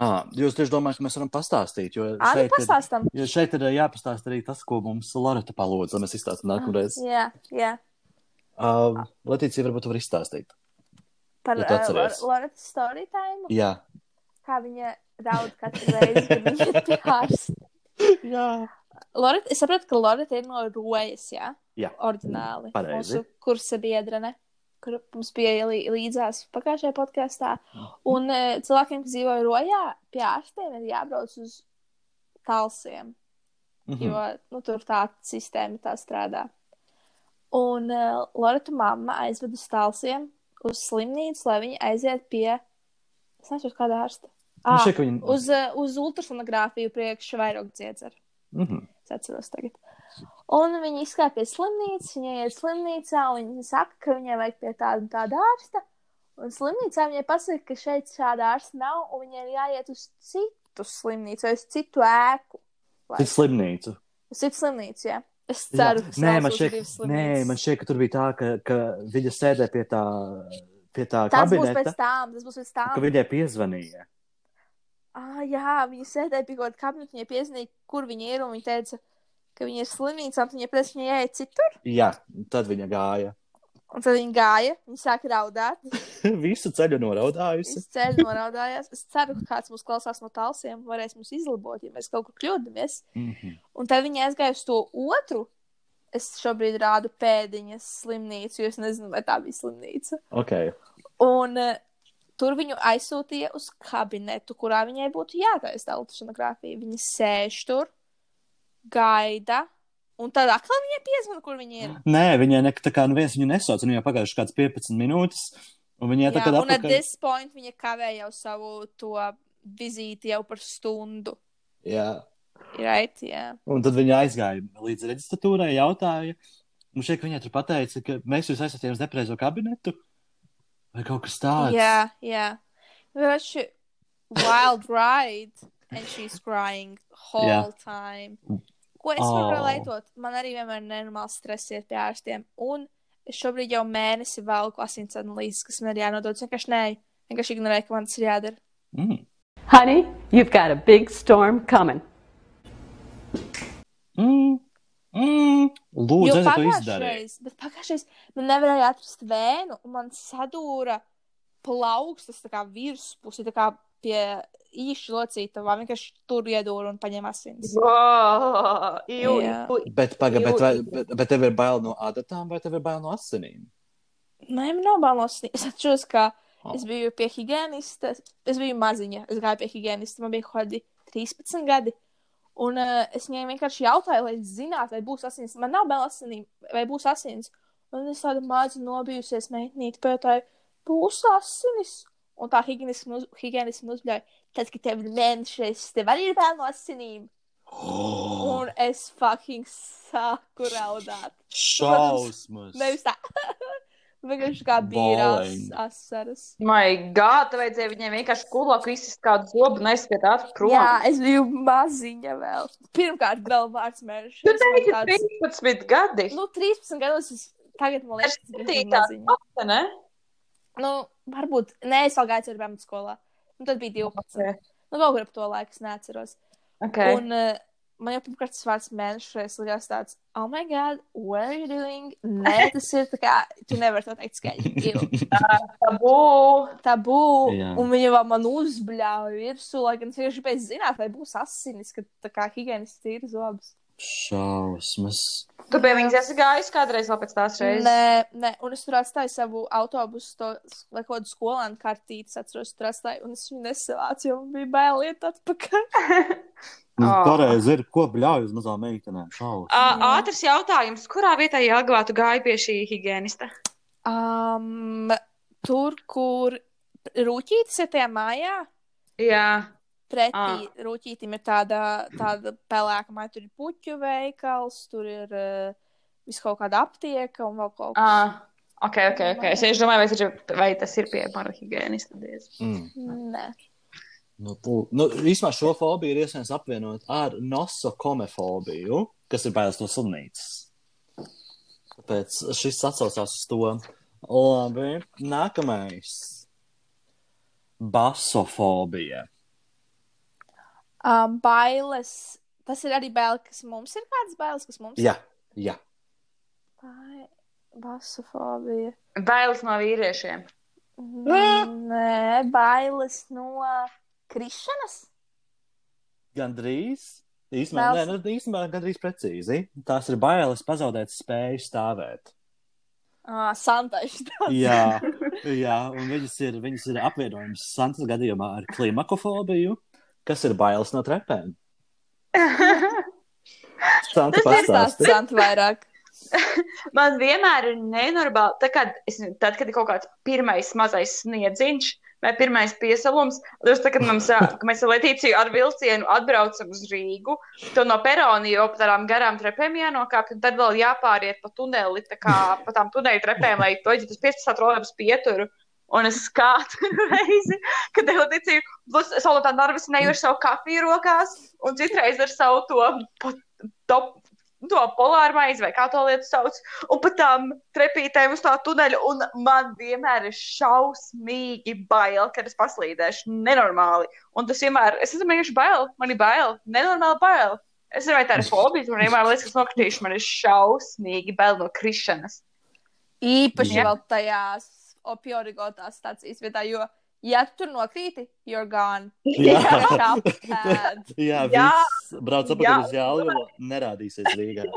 à, jūs tieši domājat, ka mēs varam pastāstīt, jo Ādi, šeit, ir, jo šeit ir jāpastāst arī tas, ko mums Loreta palūdza. Mēs izstāstīsim nākamreiz. Jā, jā. Uh, Latīcija varbūt var izstāstīt. Par Ja uh, Loretas story time. Jā. Kā viņa raud katru reizi, ir pie ārsta. Jā. Loreta, es saprotu, ka Loreta ir no Rojas, jā? Jā. Ordināli. Pareizi. Mūsu kursa biedrene, kur mums bija lī, līdzās pagājušajā podkāstā. Un uh, cilvēkiem, kas dzīvo Rojā, pie ārstiem ir jābrauc uz talsiem. Mhm. jo nu, tur tā sistēma tā strādā. Un uh, Lorita mamma aizved uz stālsiem, uz slimnīcu, lai viņi aiziet pie, es nezinu, kāda ārsta. Nu, Ah, viņi- uz, uh, uz ultrasonogrāfiju priekš vairāk dziedzeru. Mhm. Es atceros tagad. Un viņi izskāpa pie slimnīcas, viņa iet slimnīcā, un viņa saka, ka viņai vajag pie tāda un tāda ārsta. Un slimnīcā viņai pasaka, ka šeit šāda ārsta nav, un viņai ir jāiet uz citu slimnīcu vai uz citu ēku. Cik slimnīcu? Uz citu slimnīcu, jā. Es ceru, ka uz šķiet, divas nē, man šķiet, ka tur bija tā, ka, ka viņa sēdēja pie tā, pie tā Tas būs kabineta, pēc tam, tas būs pēc tam. ka viņai piezvanīja. Ah, jā, viņa sēdēja pie kaut kāda kabineta, viņai piezīmēja, kur viņa ir, un viņa teica, ka viņa ir slimnīcā, un viņa pēc viņai jāiet citur. Jā, tad viņa gāja. Un tad viņa gāja, viņa sāka raudāt. Visu ceļu noraudājusi. Viņas ceļš noraudājās. Es ceru, ka kāds mūs klausās no talsiem, varēs mums izlabot, ja mēs kaut kur kļūdāmies. Mhm. Un tad viņa aizgāja uz to otru. Es šobrīd rādu pēdiņas slimnīcu, jo es nezinu, vai tā bija slimnīca. Ok. Un uh, tur viņu aizsūtīja uz kabinetu, kurā viņai būtu jātaisa ultrasonogrāfija. Viņa sēž tur, gaida, un tad atkal viņai piezvana, kur viņa ir. Nē, viņai ne, tā kā neviens viņu nesauc, viņai pagājuši kāds 15 minūtes, un viņai tā kā un at this point viņa kavē jau savu to vizīti jau par stundu. Jā. Right? Jā. Un tad viņa aizgāja līdz reģistratūrai, jautāja. Un šeit viņa tur pateica, ka mēs jūs aizsūtījām uz nepareizo kabinetu. Vai kaut kas tāds? Jā, jā. Vienkārši wild ride, and she's crying whole Jā. time. Ko es varu Oh. relētot? Man arī vienmēr ir nenormāls stress iet pie ārstiem. Un es šobrīd jau mēnesi velku asins analīzes, kas man ir jānodod. Es vienkārši nē, vienkārši ignorēju, ka man tas ir jādara. Mm. Honey, you've got a big storm coming. Mm. Mm. Lūdzu, Jo es to izdarīju. pagājušreiz man nevarēja atrast vēnu, un man sadūra plaukstas virspusi, pie īša locīta, vai vienkārši tur iedūra un paņēma asins. Oh, jū, jū. Bet, paga, bet, vai, Jū- bet, bet tev ir bail no adatām vai tev ir bail no asinīm? Nē, man nav bailes. Es atceros, ka Oh. es biju pie higienista. Es biju maziņa. Es gāju pie higienista. Man bija kaut kādi 13 gadi. Un uh, es viņai vienkārši jautāju, lai zinātu, vai būs asins. Man nav bail asinīm, vai būs asins. Un es tādu mazu nobijusies meitnīti pētāju, būs asinis. Un tā higienisti man uz- higienisti man uzbļauja. Tad, kad tev ir mēnešais, tev arī ir bail no asinīm. Oh, Un es fucking sāku raudāt. šausmas! Nevis tā. Vienkārši kā bīrās asaras. My God, tā vajadzēja viņiem vienkārši kulāk izsist kādu zobu un aizskatāt prom. Jā, es biju maziņa vēl. Pirmkārt, vēl vārds mērķis. Tu teici, 13 gadi. Nu, 13 gados es tagad, man liekas, tas Septītā maziņa. ne? Nu, varbūt, nē, es vēl gāju ar bērnu skolā. Nu, tad bija 12. Ok. Nu, kaut kur ap to laiku es neatceros. Okay. Un uh, man jau pirmkārt tas vārds mēnešreiz likās tāds, oh my god, what are you doing? Nē, tas ir tā kā, tu nevari to teikt skaļi. Tabū. Tabū. Jā. Un viņa vēl man uzbļāva virsū, lai gan es vienkārši gribēju zināt, vai būs asinis, kad tā kā higienis tīra zobus. Šausmas. Tu pie viņas esi gājis kādreiz vēl pēc tās reizes? Nē, nē, un es tur atstāju savu autobusu, to, kaut kādu skolēnu kartīti, atceros, tur atstāju, un es viņu nesavācu, jo bija bail iet atpakaļ. Nu, Oh. Pareizi ir, ko bļauj uz mazām meitenēm. Ātrs jautājums. Kurā vietā Jāgavā tu gāji pie šī higienista? Um, tur, kur rūtītis ir tajā mājā, Jā. Pretī rūtītim ir tāda, tāda pelēka māja, tur ir puķu veikals, tur ir uh, vis kaut kāda aptieka un vēl kaut kas. Ah, ok, ok, ok. Es domāju, vai, tas ir- vai tas ir pie mana higienista. diez. Mm. Nē. Nu, nu, īsumā šo fobiju ir iespējams apvienot ar nosocomefobiju, kas ir bailes no slimnīcas. Tāpēc šis atsaucās uz to. Labi, nākamais. Basofobija. Um, bailes. Tas ir arī bail, kas mums ir kādas bailes, kas mums Jā, jā. Bai... Basofobija. Bailes no vīriešiem. Nē, bailes no krišanas. Gandrīz. Bailes- nē, nu, īsumā gandrīz precīzi. Tās ir bailes pazaudēt spēju stāvēt. Ah, Santaši. Jā, jā un viņas ir, viņas ir apvienojums Santas gadījumā ar klimakofobiju, kas ir bailes no trepēm. Santa Tas ir tās pastāsti. sant vairāk. Man vienmēr ir nenormāli, tā kad, es, tad, kad ir kaut kāds pirmais mazais sniedziņš vai pirmais piesalums, tas tā, kad mums, mēs ar Letīciju ar vilcienu atbraucam uz Rīgu, to no peroni jau pa tādām garām trepēm jānokāp, un tad vēl jāpāriet pa tuneli, tā kā pa tām tuneļu trepēm, lai to ģitas 15 trolēbus pieturu. Un es katru reizi, kad ticīju, plus es vēl no tā nervusināju ar savu kafiju rokās, un citreiz ar savu to, to, to polāru maizi, vai kā to lietu sauc, un pat tām trepītēm uz tā tuneļa, un man vienmēr ir šausmīgi bail, kad es paslīdēšu nenormāli. Un tas vienmēr, es esmu vienkārši bail, man ir bail, nenormāli bail. Es nezinu, vai tā ir fobija, man vienmēr liekas, ka nokritīšu, man ir šausmīgi bail no krišanas. Īpaši Jā. vēl tajās opioidotās stācijas vietā, jo, ja tu tur nokrīti, you're gone. Jā. Jā, Jā. brauc Jā. apakaļ uz Jālu, nerādīsies Rīgā.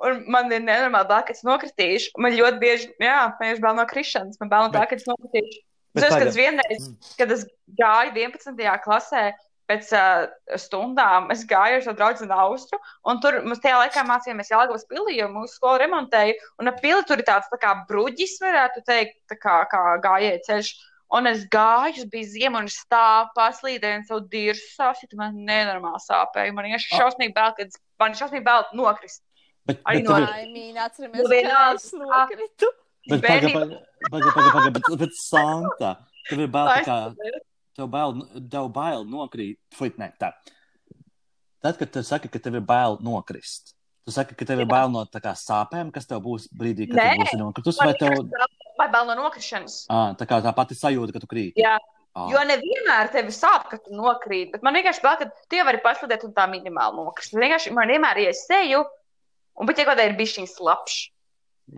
Un man ir nenormāli bail, ka es nokritīšu. Man ļoti bieži, jā, man ir bail no krišanas, man bail no tā, ka es nokritīšu. Es atceros, ka vienreiz, kad es gāju 11. klasē, pēc uh, stundām es gāju ar savu draugu Austru, un tur mēs tajā laikā mācījāmies Jālgavas pilī, jo mūsu skola remontēja, un ap pili tur ir tāds tā kā bruģis, varētu teikt, tā kā, kā gājēja ceļš. Un es gāju, es biju ziemā, un es stāvu paslīdēju, savu dirzu sāpju, man nenormāli sāpēja. Man ir šausmīgi bail, kad man ir šausmīgi bail nokrist. Bet, Arī no- tev Laimīgi, atceramies, Nu, ka es nokritu. bet, paga, paga, paga, paga, paga, bet, bet Santa, tev ir bail, kā, tev bail, tev bail nokrīt, fuit, ne, tā. Tad, kad tu saki, ka tev ir bail nokrist, tu saki, ka tev ir bail no sāpēm, kas tev būs brīdī, kad Nē. tu būsi nokritus, vai tev, Vai bail no nokrišanas? ā, tā kā tā pati sajūta, ka tu krīt. Jā. Ā. Jo nevienmēr tevi sāp, kad tu nokrīt. Bet man vienkārši bail, ka tie var pasludēt un tā minimāli nokrist. Vienkārši man vienmēr ir seju, un bet ja kaut kādā ir bijis šī slapš.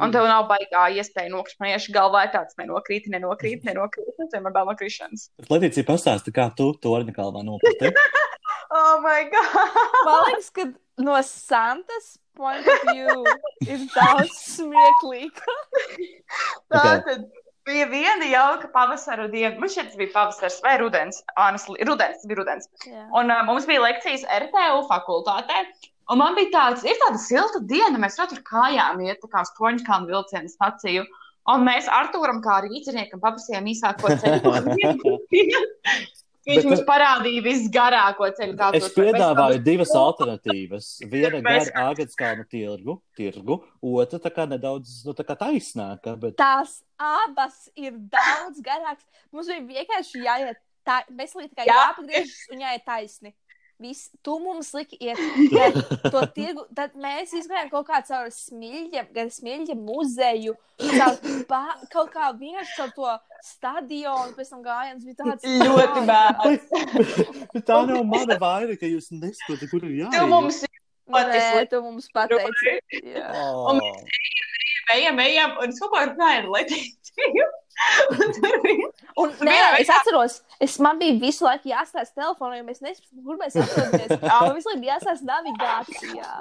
Un tev nav baigā iespēja nokrist. Man vienkārši galvā ir tāds, nenokrīt, nenokrīt, nenokrīt. Tev ir bail no krišanas. Letīcija pastāsta, kā tu torņa kalvā nokriti. Oh, my God! Man liekas, ka no Santas point of view ir daudz smieklīgāk. Tā tad bija viena jauka pavasara diena. Man šķiet, tas bija pavasars vai rudens. Honestly, rudens, bija rudens. Jā. Un uh, mums bija lekcijas RTU fakultātē. Un man bija tāds, ir tāda silta diena, mēs jau tur kājām iet, tā kā stoņķkānu vilcienu staciju. Un mēs Artūram, kā rīzniekam, paprasījām īsāko ceļu. Viņš Bet, mums parādīja visgarāko ceļu, kā Es piedāvāju divas alternatīvas. Viena Mēs- gar Āgānskalnu tirgu, tirgu, otra tā kā nedaudz nu, tā kā taisnāka. Bet... Tās abas ir daudz garākas. Mums bija vienkārši jāiet tā, mēs līdz kā Jā. jāpagriežas un jāiet taisni. Viss, tu mums liki iet to tirgu, tad mēs izgājām kaut kā caur smilģiem, gan smilģiem muzeju, caur pa, kaut kā vienkārši caur to stadionu, pēc tam gājām, tas bija tāds Ļoti. Bet tā nav mana vaina, ka jūs nesaprotat, kur ir jāiet. Tu mums Nē, tu mums pateici. Jā. Oh. Un ejam, ejam, un es kaut kā runāju ar Letīciju. Un tur bija- Un, nē, es atceros, es man bija visu laiku jāstāsta telefonā, jo mēs nesaprotam, kur mēs atrodamies. Man visu laiku jāstāsta navigācijā.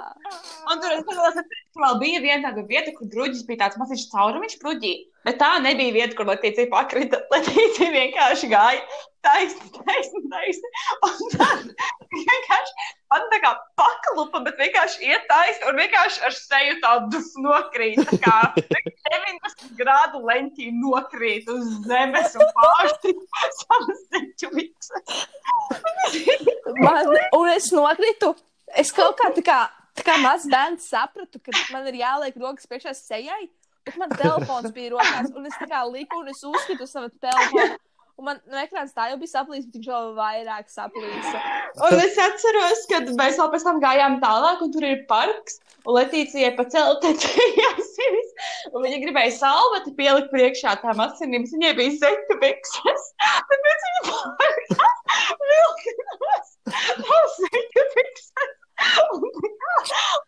Un tur es paskatos, ka vēl bija viena tāda vieta, kur druģis bija tāds mazs caurumiņš bruģī. Bet tā nebija vieta, kur Latīcija pakrita. Latīcija vienkārši gāja taisni, taisni, taisni. Un tad vienkārši man tā kā paklupa, bet vienkārši iet taisni un vienkārši ar seju tādu nokrīt. Tā kā 90 grādu leņķī nokrīt uz zemes un pārsti savas seķu mikses. Man, un es nokritu. Es kaut kā tā kā, tā kā mazs bērns sapratu, ka man ir jāliek rokas priekšā sejai. Bet man telefons bija rokās, un es tā kā liku, un es uzskatu savu telefonu. Un man no ekrāna tā jau bija saplīsa, bet viņš vēl vairāk saplīsa. Un es atceros, ka mēs vēl pēc tam gājām tālāk, un tur ir parks. Un Latīcija pa celtēm sevis. Un viņa gribēja salveti pielikt priekšā tām asinīm. Viņai bija zeķu bikses. Tāpēc viņa pārkās vilkinās tās zeķu bikses.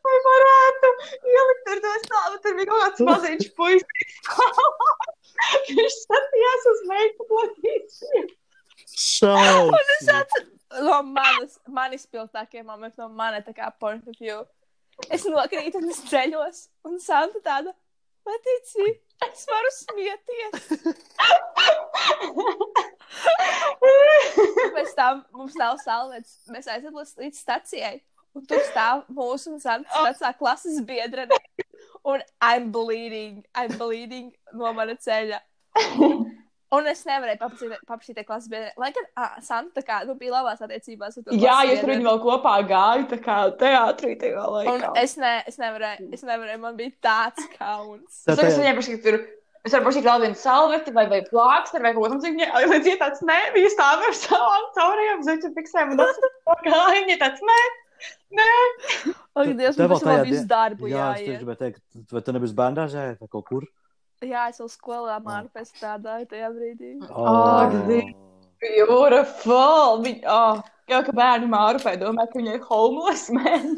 Lai varētu ielikt ar to stāvu, tur bija kaut kāds maziņš puisis. Viņš skatījās uz meitu Latīciju. Un es atceros no manas, manis spilgtākajiem momentiem, no mana tā kā point of view. Es nokrītu un es ceļos, un Santa tāda, Latīcija, es varu smieties. Pēc tam mums nav salvets. Mēs līdz, līdz stacijai. Un tur stāv mūsu un Santas vecā klases biedrene. Un I'm bleeding, I'm bleeding no mana ceļa. Un es nevarēju paprasīt, tai klases biedrenei. Lai gan ah, Santa tā kā, nu, bija labās attiecībās. ar to Jā, jo tur viņi vēl kopā gāja, tā kā teātrī tajā laikā. Un es, ne, es, nevarēju, es nevarēju, man bija tāds kauns. Es saku, es viņai pašai tur. Es varu pašai vēl vienu salveti, vai, vai plāksteri, vai ko tamlīdzīgu. Līdz ir tāds, nē, viņa stāv ar savām caurajām zeķu piksēm. Un tas gāja, viņa tāds, nē, nē. Ak, Dievs, Tev vēl tajā visu darbu Jā, es tieši jāiet. gribēju teikt, vai tu nebūsi bērnāžē vai kaut kur? Jā, es vēl skolā māru pēc strādāju tajā brīdī. Ak, Dievs. Beautiful. Viņa, oh, jau ka bērni mārupē domā, ka viņa ir homeless man.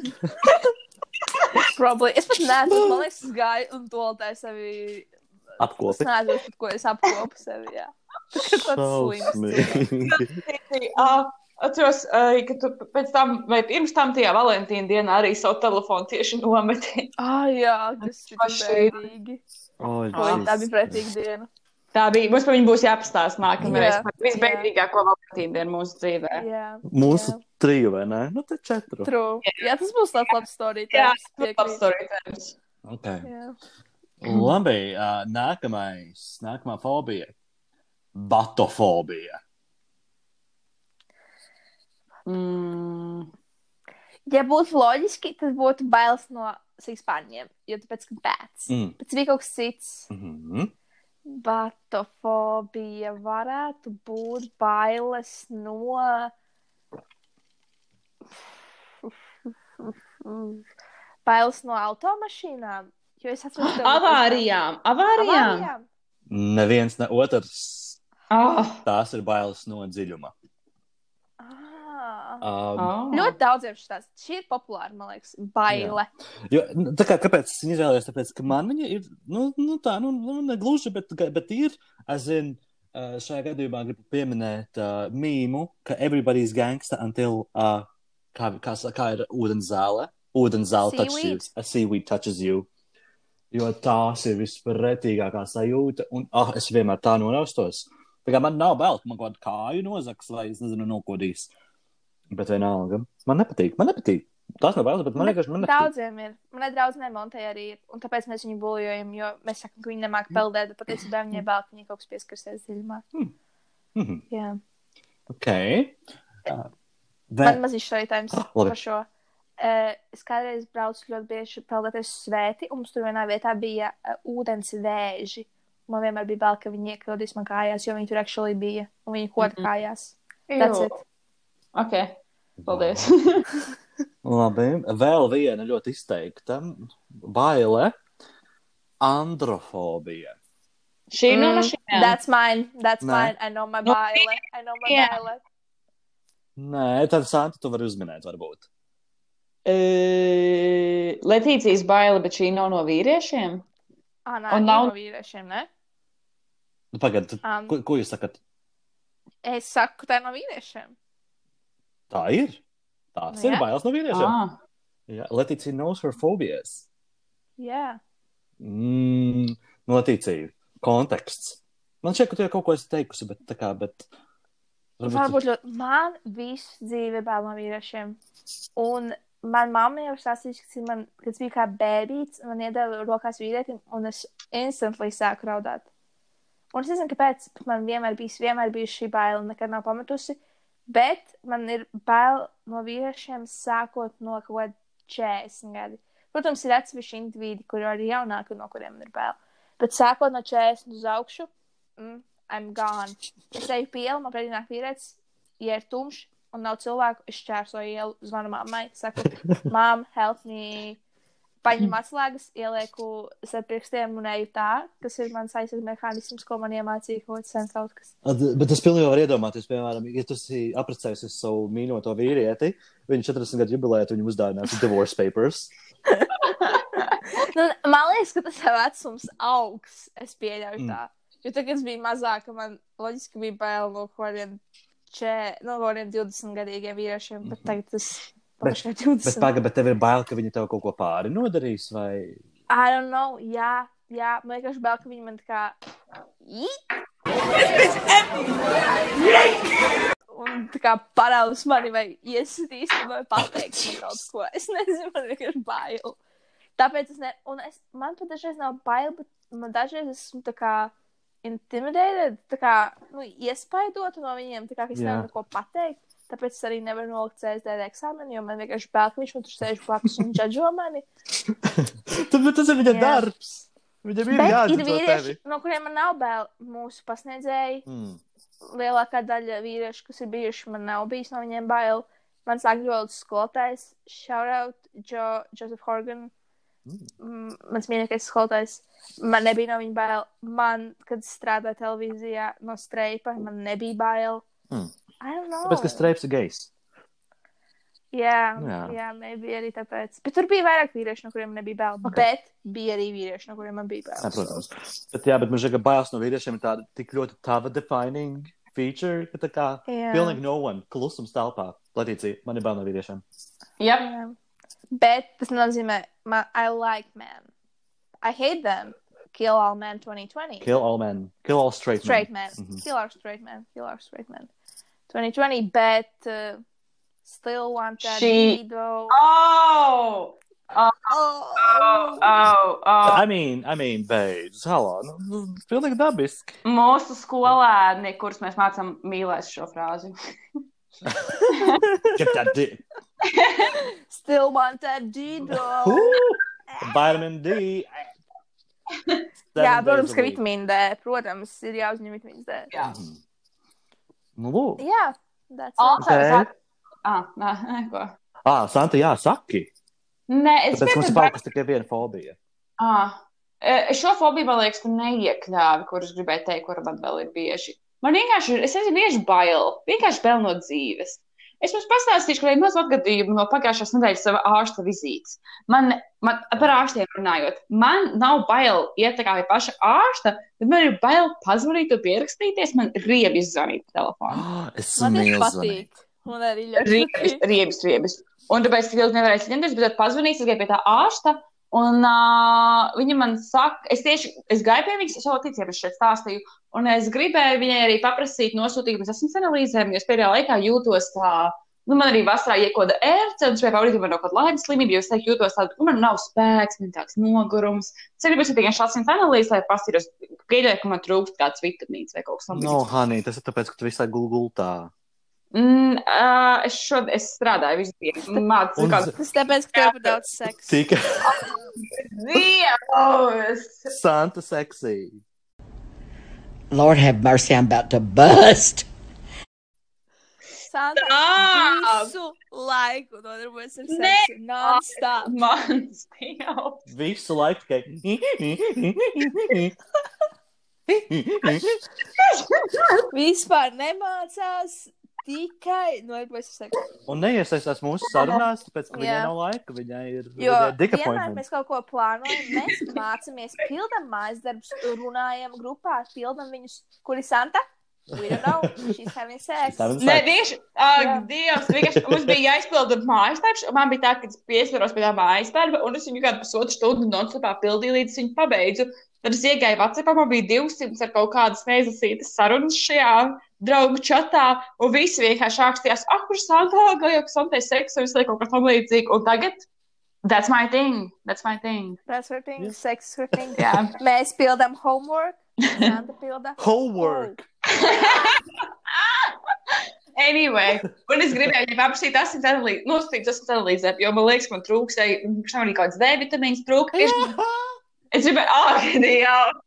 Probably. Es pat neesmu, man liekas, es gāju un toltē sevi. Es Apkopi. nezinu, pat ko es apkopu sevi, jā. Tas tāds slims. Atceros, ka tu pēc tam, vai pirms tam tajā Valentīna dienā arī savu telefonu tieši nometi. Ah, jā, tas ir. Oi, Oi, tā bija pretīga diena. Tā bija. Mums par viņu būs jāpastāsta nākamreiz. Par Visbeidzīgāko Valentīna dienu mūsu dzīvē. Jā. Mūsu jā. triju, vai ne? Nu, te četru. True. Jā, tas būs tāds labs story. Jā, times, tas piekrītu. labs storytēms. Okay. Jā. Labi, uh, nākamais, nākamā fobija. Batofobija. Mm. Ja būtu loģiski, tad būtu bailes no sikspārņiem, jo tāpēc, ka bēts. Mm. Bet bija kaut kas cits. Mm -hmm. Batofobija varētu būt bailes no. Bailes no automašīnām. Jo es atceros, ka Avārijām, avārijām. Avārijām. Neviens ne otrs. Oh. Tās ir bailes no dziļuma. Um, Oh. Ļoti daudziem šis tāds. Šī ir populāra, man liekas, baile. Jo, nu, tā kā, kāpēc es viņu izvēlējos? Tāpēc, ka man viņa ir, nu, nu tā, nu, nu ne gluži, bet, bet ir, es zinu, uh, šajā gadījumā gribu pieminēt uh, mīmu, ka everybody's gangsta until, uh, kā, kā, kā ir ūdens zāle, ūdens zāle touches you, a seaweed touches you. Jo tās ir vispretīgākā sajūta, un ah, es vienmēr tā noraustos. Tā kā man nav bail, ka man kaut kāda kāju nozaks, vai es nezinu, nokodīs. Bet vienalga, man nepatīk, man nepatīk. Tās nav bailes, bet man liekas, man nepatīk. Daudziem ir. Manai draudzenei Montei arī ir. Un tāpēc mēs viņu buļojam, jo mēs sakām, ka viņi nemāķi peldēt, bet patiesībā viņai bail, ka viņa kaut kas pieskarsies dziļumā. Mhm. Jā. Ok. Uh, Man Bet, maz izšķaitājums Ah, labi. par šo. Uh, es kādreiz braucu ļoti bieži peldēties svēti, un mums tur vienā vietā bija uh, ūdens vēži. Man vienmēr bija bail, ka viņi iekļaudīs man kājās, jo viņi tur actually bija, un viņi koda Mhm. kājās. That's Jū. it. Ok, paldies. labi. Vēl viena ļoti izteikta baile - androfobija. Šī ir no Mm, mašīnām. That's mine, that's Nē. mine. I know my baile, I know my jā. baile. Nē, tad Santa tu vari uzminēt, varbūt. Uh, Letīcijas baila, bet šī nav no vīriešiem. Ah, nē, Un nav- no vīriešiem, ne? Nu, Pagaidiet, Um, ko, ko jūs sakat? Es saku, tā ir no vīriešiem. Tā ir. Tās Nu, ir jā. bailes no vīriešiem. Ah, Jā, Letīcija knows her phobias. Jā. Mm, no Letīcija. Konteksts. Man šķiet, ka tu jau kaut ko esi teikusi, bet tā kā, bet. Varbūt ļoti. Man visu dzīvi bail no vīriešiem. Un man mamma jau stāstīja, ka man, kad es biju kā bērns, man iedeva rokās vīrietim, un es instantly sāku raudāt. Un es nezinu, kāpēc, bet man vienmēr bija, vienmēr bija šī baila, nekad nav pametusi. Bet man ir bail no vīriešiem sākot no kaut kāda 40 gadi. Protams, ir atsevišķi individi, kuri ir arī jaunāki, un no kuriem ir bail. Bet sākot no 40 uz augšu, mm, I'm gone. Es eju pa ielu, man pretī nāk vīrietis, ja ir tumšs un nav cilvēku, es čērsoju ielu, zvanu mammai, saku, mām, help me. Paņemu atslēgas, ielieku starp pirkstiem un eju tā, kas ir mans aizsardzības mehānisms, ko man iemācīja kaut kas sen kaut kas. At, bet es pilnīgi varu iedomāties, piemēram, ja tu esi apprecējusies savu mīļoto vīrieti, viņš 40 gadu jubilētu viņam uzdāvinās divorce papers. Nu, man liekas, ka tas ir vecums augs, es pieļauju Mm. tā. Jo tagad, kad es biju mazāka, man loģiski bija bail no kaut kādiem, če, no kaut kādiem 20 gadīgiem vīriešiem, bet tagad tas Bet- Bet 20. pagaidi, bet tev ir bail, ka viņi tev kaut ko pāri nodarīs, vai I don't know, jā, jā, man vienkārši bail, ka viņi man tā kā. Īt! Un tā kā paraudz mani vai iesitīs, vai pateiks man kaut ko. Es nezinu, man vienkārši bail. Tāpēc es ne, un es, man pat dažreiz nav bail, bet man dažreiz esmu tā kā intimidated, tā kā, nu, iespaidota no viņiem, tā kā, ka es Jā. nevaru neko pateikt. Tāpēc es arī nevaru nolikt CSD eksāmenu, jo man vienkārši bail, ka viņš man tur sēž blakus un džadžo mani. Tad, tas ir viņa Jā. darbs. Viņam ir Bet ir vīrieši, no kuriem man nav bail. Mūsu pasniedzēji, Mm. lielākā daļa vīriešu, kas ir bijuši, man nav bijis no viņiem bail. Mans angļu valodas skolotājs, shout out, jo, Joseph Horgan, mm. mans mīļākais skolotājs. Man nebija no viņa bail. Man, kad strādāju televīzijā no streipa, man nebija bail. Mm. I don't know. Tāpēc, ka streips ir gejs. Jā, Jā. jā, nebija arī tāpēc. Bet tur bija vairāk vīriešu, no kuriem nebija bail. Okay. Bet bija arī vīrieši, no kuriem man bija bail. Jā, protams. Bet, jā, bet man žēl, ka bailes no vīriešiem ir tāda tik ļoti tava defining feature, ka tā kā Jā. pilnīgi no one, klusums telpā. Latīcija, man ir bail no vīriešiem. jā. Jā. Bet tas nozīmē, man, I like men. I hate them. Kill all men 2020. Kill all men. Kill all straight, straight men. men. Mhm. Kill our straight men. Kill our straight men. 2020, but uh, still want that She- Dido. Oh! Oh, Oh, oh, oh, oh. I mean, I mean, beidz, halā, nu, pilnīgi dabiski. Mūsu skolēni, kurus mēs mācām, mīlēs šo frāzi. Get that dick. Still want that Dido. Ooh, vitamin D. Jā, protams, ka vitamīna D. Protams, ir jāuzņem vitamīns D. Jā. Nu, lūk. Jā, that's it. Ok. Ah, nē. Ah, Santa, jā, saki. Nē, es Tāpēc mums ir kaut kas tikai viena fobija. Ah, šo fobiju, man liekas, tu neiekļāvi, kurus gribēju teikt, kur man vēl ir bieži. Man vienkārši ir, es nezinu, bieži bail, vienkārši bail no dzīves. Es jums pastāstīšu, ka ir mazu atgadījumu no pagājušās nedēļas sava ārsta vizītes. Man, man par ārstiem runājot, man nav bail iet kā pie paša ārsta, bet man ir bail pazvanīt un pierakstīties. Man riebi zvanīt telefonu. Ah, Es mīlu patīk. Man arī ļoti Riebis, patīk. riebis, riebis. Un tāpēc es nevarēju ņemties, bet tad pazvanīju, es gāju pie tā ārsta. Un uh, viņa man saka, es tieši es gāju pie viņas, es jau ticēju, es šeit stāstīju. Un es gribēju viņai arī paprasīt, nosūtīt pēc asins analīzēm, jo es pēdējā laikā jūtos tā. Nu, man arī vasarā iekoda ērce, un gribēju paudīt, man nav kāda laimes slimība, jo es teiktu, jūtos tādu, nu, man nav spēks, man tāds nogurums. Es gribēju tikai asins analīzes, lai pastīros, pieļauju, ka man trūkst kāds vitamīns vai kaut kas No, tamlīdzīgs. honey, tas ir tāpēc, ka tu visai gulgultā. Mm, uh, es šodien es strādāju visu dienu. Mācos, Un- kā Tas tāpēc, ka tev ir daudz seksa. Tika Dievs! Santa seksī. Lord have mercy, I'm about to bust. Santa Stop! visu laiku nodarbojas ar seksu. Non-stop. Mans dievs! Visu laiku tikai. Vispār nemācās. Tikai nodarbojas ar seksu. Un neiesaistās mūsu sarunās, tāpēc, ka viņai nav laika. Viņai ir ir vienmēr disappointment. mēs kaut ko plānojam, mēs mācāmies, pildām mājas darbus, runājam grupā, pildām viņus, kuri Santa. We don't know. She's having sex. having Nē, Jā. Dievs, vienkārši mums bija jāizpilda mājas darbs, un man bija tā, ka es pieskaros pie tā mājas darba, un es viņu kādu pusotru stundu non-stopā pildīju, līdz viņu pabeidzu. Tad es iegāju Vācijā, man bija 200 ar kaut kādas neizlasītas sarunas šajā draugu čatā, un visi vienkārši rakstījās, ah, kurš sākā, jau kas samtais seks, un visu laiku kaut kas tam līdzīgi. Un tagad, that's my thing, that's my thing. That's her thing. Sex is her thing. Jā. Mēs pildām homework. Santa pilda. Homework. Anyway, un es gribēju viņai paprasīt, asins analīzi, nosacīt asins analīzē, jo man liekas, man trūks, ej, šam arī kāds D vitamīns trūk. Es, gribēju, ah, Dievs!